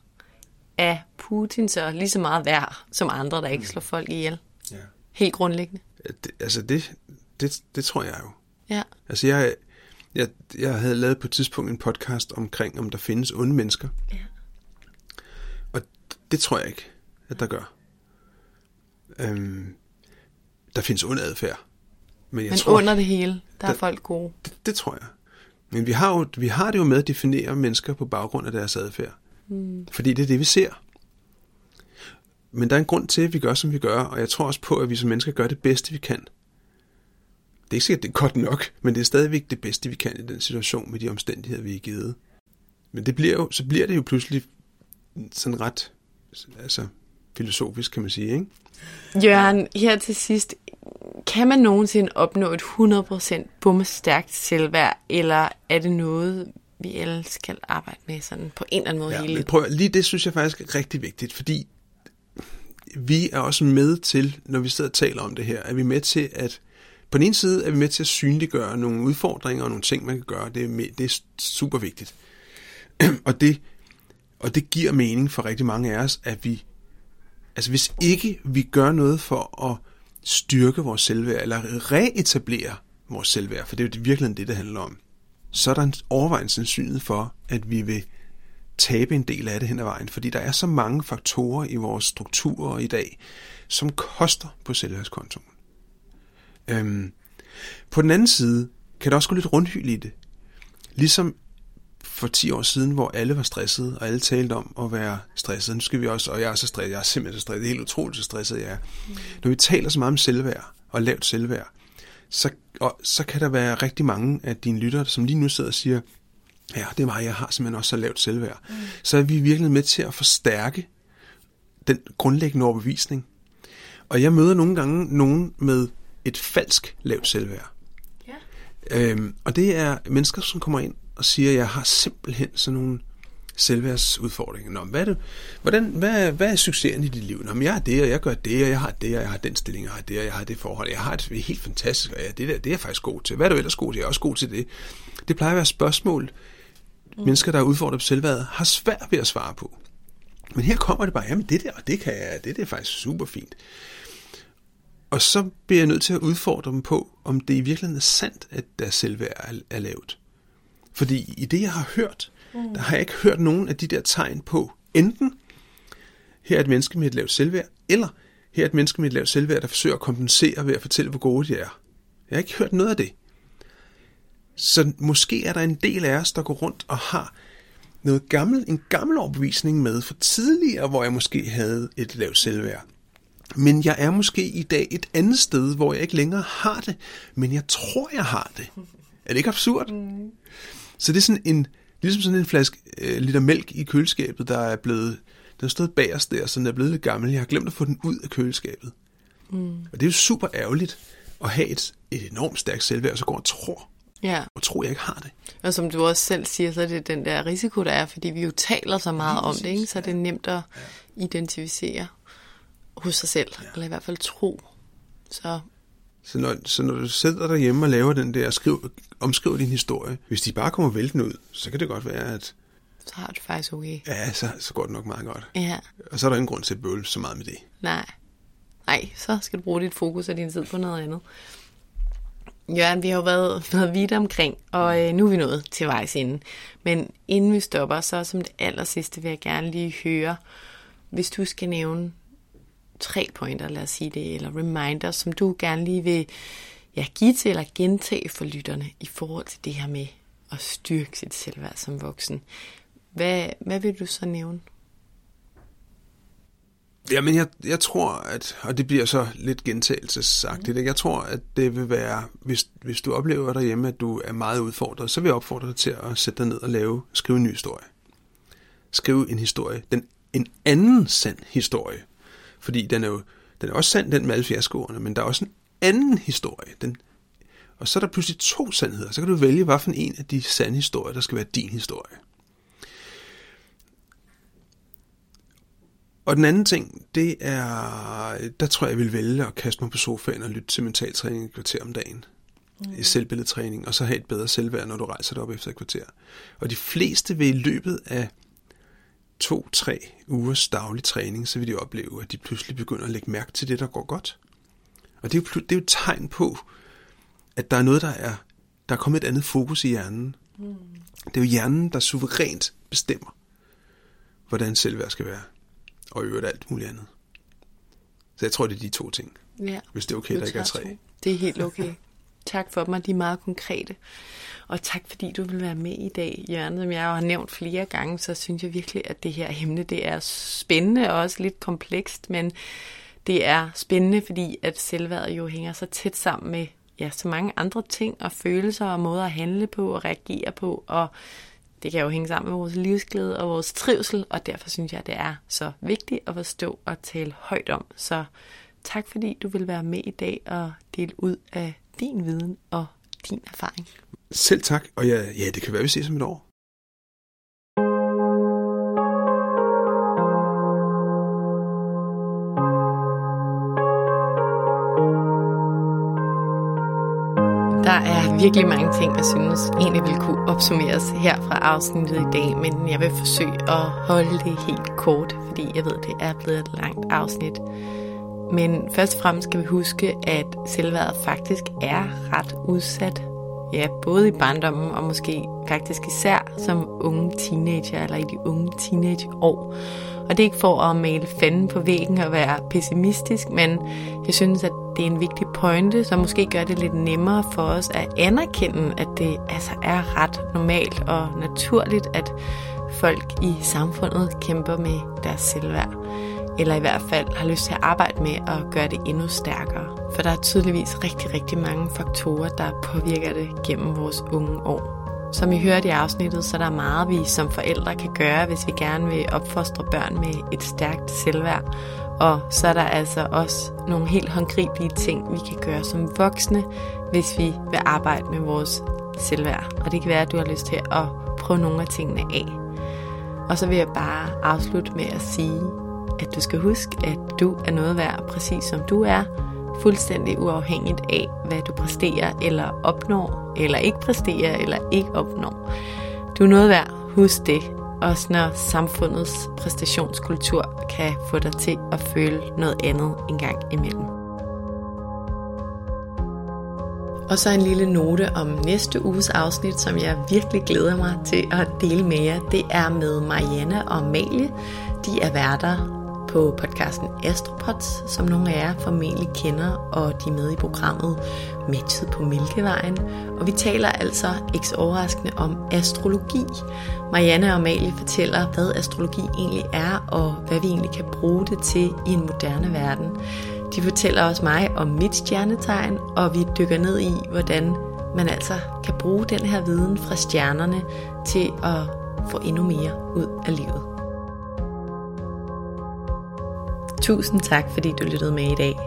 er Putin så lige så meget værd som andre, der ikke slår folk ihjel? Ja. Helt grundlæggende. Ja, Det, altså det, det, det tror jeg jo. Ja. Altså jeg, jeg, jeg havde lavet på et tidspunkt en podcast omkring, om der findes onde mennesker. Ja. Og det tror jeg ikke, at der gør. Øhm, der findes ond adfærd. Men jeg Men tror, under det hele, der er Der- folk gode. det, det tror jeg. Men vi har, jo, vi har det jo med at definere mennesker på baggrund af deres adfærd. Mm. Fordi det er det, vi ser. Men der er en grund til, at vi gør, som vi gør, og jeg tror også på, at vi som mennesker gør det bedste, vi kan. Det er ikke sikkert, det er godt nok, men det er stadigvæk det bedste, vi kan i den situation med de omstændigheder, vi er givet. Men det bliver jo, så bliver det jo pludselig sådan ret altså, filosofisk, kan man sige, ikke? Jørgen, her til sidst, kan man nogensinde opnå et 100% bummestærkt selvværd, eller er det noget, vi alle skal arbejde med sådan på en eller anden måde Ja, hele livet? prøv, lige det synes jeg faktisk er rigtig vigtigt, fordi vi er også med til, når vi sidder og taler om det her, er vi med til at, på den ene side er vi med til at synliggøre nogle udfordringer og nogle ting, man kan gøre. Det er, med, det er super vigtigt. og, det, og det giver mening for rigtig mange af os, at vi, altså hvis ikke vi gør noget for at styrke vores selvværd, eller reetablere vores selvværd, for det er jo virkelig det, det handler om, så er der en overvejende sandsynlighed for, at vi vil tabe en del af det hen ad vejen, fordi der er så mange faktorer i vores strukturer i dag, som koster på selvværdskontoen. Øhm, på den anden side kan der også gå lidt rundhyl i det. Ligesom for 10 år siden, hvor alle var stressede, og alle talte om at være stresset. Nu skal vi også, og jeg er så stresset, jeg er simpelthen så stresset, det er helt utroligt, så stresset jeg er. Mm. Når vi taler så meget om selvværd, og lavt selvværd, så, og, så kan der være rigtig mange af dine lyttere, som lige nu sidder og siger, ja, det er mig, jeg har simpelthen også så lavt selvværd. Mm. Så er vi virkelig med til at forstærke den grundlæggende overbevisning. Og jeg møder nogle gange nogen med et falsk lavt selvværd. Ja. Øhm, og det er mennesker, som kommer ind og siger, jeg har simpelthen sådan nogle selvværdsudfordringer. Nå, hvad er, det, hvordan, hvad, hvad er succesen i dit liv? Nå, men jeg er det, og jeg gør det, og jeg har det, og jeg har den stilling, og jeg har det, og jeg har det forhold. Jeg har et det er helt fantastisk, og ja, det, der, det er jeg faktisk god til. Hvad er du ellers god til? Jeg er også god til det. Det plejer at være spørgsmål, mm. mennesker, der er udfordret på selvværdet, har svært ved at svare på. Men her kommer det bare, jamen det der, og det kan jeg, det, det er faktisk super fint. Og så bliver jeg nødt til at udfordre dem på, om det i virkeligheden er sandt, at deres selvværd er, er lavt. Fordi i det, jeg har hørt, mm. der har jeg ikke hørt nogen af de der tegn på, enten her er et menneske med et lavt selvværd, eller her er et menneske med et lavt selvværd, der forsøger at kompensere ved at fortælle, hvor gode de er. Jeg har ikke hørt noget af det. Så måske er der en del af os, der går rundt og har noget gammel, en gammel overbevisning med fra tidligere, hvor jeg måske havde et lavt selvværd. Men jeg er måske i dag et andet sted, hvor jeg ikke længere har det, men jeg tror, jeg har det. Er det ikke absurd? Mm. Så det er sådan en, ligesom sådan en flaske øh, liter mælk i køleskabet, der er blevet, den har stået bagerst der, så den er blevet lidt gammel. Jeg har glemt at få den ud af køleskabet. Mm. Og det er jo super ærgerligt at have et, et enormt stærkt selvværd, og så går og tror, Ja, og tror, jeg ikke har det. og som du også selv siger, så er det den der risiko, der er, fordi vi jo taler så meget om det, ikke? så er det nemt at identificere hos sig selv, eller i hvert fald tro. Så Så når, så når du sidder derhjemme og laver den der, skriv, omskriver din historie, hvis de bare kommer væltende ud, så kan det godt være, at så har du faktisk okay. ja, så, så går det nok meget godt. Ja, Og så er der ingen grund til at bøvle så meget med det. nej. Nej, så skal du bruge dit fokus og din tid på noget andet. Jørgen, vi har jo været, været vidt omkring, og øh, nu er vi nået til vejs ende. Men inden vi stopper, så som det aller sidste vil jeg gerne lige høre, hvis du skal nævne tre pointer, lad os sige det, eller reminders, som du gerne lige vil ja, give til eller gentage for lytterne i forhold til det her med at styrke sit selvværd som voksen. Hvad, hvad vil du så nævne? Jamen, jeg, jeg tror, at, og det bliver så lidt gentagelsesagtigt, ikke? jeg tror, at det vil være, hvis, hvis du oplever derhjemme, at du er meget udfordret, så vil jeg opfordre dig til at sætte dig ned og lave, skrive en ny historie. Skrive en historie, den, en anden sand historie. Fordi den er jo den er også sand, den med alle fiaskoerne, men der er også en anden historie. Den, og så er der pludselig to sandheder. Så kan du vælge, hvad for en af de sande historier, der skal være din historie. Og den anden ting, det er, der tror jeg, jeg vil vælge at kaste mig på sofaen og lytte til mentaltræning et kvarter om dagen. Mm. Selvbilledtræning, og så have et bedre selvværd, når du rejser dig op efter et kvarter. Og de fleste vil i løbet af to-tre ugers daglig træning, så vil de opleve, at de pludselig begynder at lægge mærke til det, der går godt. Og det er jo, det er jo et tegn på, at der er noget, der er, der er kommet et andet fokus i hjernen. Mm. Det er jo hjernen, der suverænt bestemmer, hvordan selvværd skal være og øvrigt alt muligt andet. Så jeg tror, det er de to ting. Ja. Hvis det er okay, Du der ikke er tre. to. Det er helt okay tak for dem, og de er meget konkrete. Og tak fordi du vil være med i dag, Jørgen. Som jeg jo har nævnt flere gange, så synes jeg virkelig, at det her emne det er spændende og også lidt komplekst, men det er spændende, fordi at selvværdet jo hænger så tæt sammen med ja, så mange andre ting og følelser og måder at handle på og reagere på, og det kan jo hænge sammen med vores livsglæde og vores trivsel, og derfor synes jeg, det er så vigtigt at forstå og tale højt om. Så tak fordi du vil være med i dag og dele ud af din viden og din erfaring. Selv tak, og ja, ja, det kan være, vi ses om et år. Der er virkelig mange ting, jeg synes egentlig vil kunne opsummeres her fra afsnittet i dag, men jeg vil forsøge at holde det helt kort, fordi jeg ved, det er blevet et langt afsnit. Men først og fremmest skal vi huske, at selvværdet faktisk er ret udsat. Ja, både i barndommen og måske faktisk især som unge teenager eller i de unge teenageår. Og det er ikke for at male fanden på væggen og være pessimistisk, men jeg synes, at det er en vigtig pointe, som måske gør det lidt nemmere for os at anerkende, at det altså er ret normalt og naturligt, at folk i samfundet kæmper med deres selvværd. Eller i hvert fald har lyst til at arbejde med at gøre det endnu stærkere. For der er tydeligvis rigtig, rigtig mange faktorer, der påvirker det gennem vores unge år. Som I hørte i afsnittet, så der er der meget, vi som forældre kan gøre, hvis vi gerne vil opfostre børn med et stærkt selvværd. Og så er der altså også nogle helt håndgribelige ting, vi kan gøre som voksne, hvis vi vil arbejde med vores selvværd. Og det kan være, at du har lyst til at prøve nogle af tingene af. Og så vil jeg bare afslutte med at sige, at du skal huske, at du er noget værd, præcis som du er, fuldstændig uafhængigt af, hvad du præsterer eller opnår, eller ikke præsterer eller ikke opnår. Du er noget værd, husk det, også når samfundets præstationskultur kan få dig til at føle noget andet en gang imellem. Og så en lille note om næste uges afsnit, som jeg virkelig glæder mig til at dele med jer. Det er med Marianne og Amalie. De er værter på podcasten Astropods, som nogle af jer formentlig kender, og de er med i programmet Matchet på Mælkevejen. Og vi taler altså ikke overraskende om astrologi. Marianne og Amalie fortæller, hvad astrologi egentlig er, og hvad vi egentlig kan bruge det til i en moderne verden. De fortæller også mig om mit stjernetegn, og vi dykker ned i, hvordan man altså kan bruge den her viden fra stjernerne til at få endnu mere ud af livet. Tusind tak, fordi du lyttede med i dag.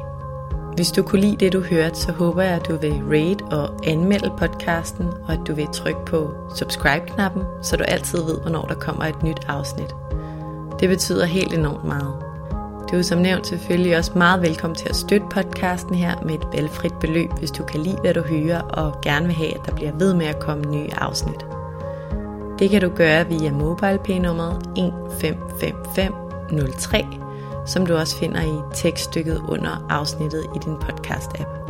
Hvis du kunne lide det, du hørte, så håber jeg, at du vil rate og anmelde podcasten, og at du vil trykke på subscribe-knappen, så du altid ved, hvornår der kommer et nyt afsnit. Det betyder helt enormt meget. Du er som nævnt selvfølgelig også meget velkommen til at støtte podcasten her med et valgfrit beløb, hvis du kan lide, hvad du hører, og gerne vil have, at der bliver ved med at komme nye afsnit. Det kan du gøre via MobilePay-nummeret 155503, som du også finder i tekststykket under afsnittet i din podcast-app.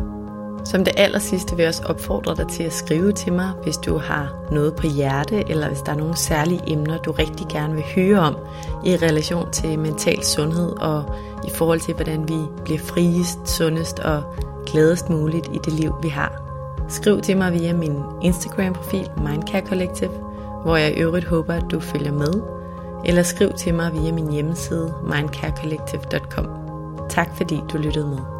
Som det aller sidste vil jeg også opfordre dig til at skrive til mig, hvis du har noget på hjerte, eller hvis der er nogle særlige emner, du rigtig gerne vil høre om i relation til mental sundhed og i forhold til, hvordan vi bliver friest, sundest og gladest muligt i det liv, vi har. Skriv til mig via min Instagram-profil Mindcare Collective, hvor jeg i øvrigt håber, at du følger med eller skriv til mig via min hjemmeside mindcarecollective.com. Tak fordi du lyttede med.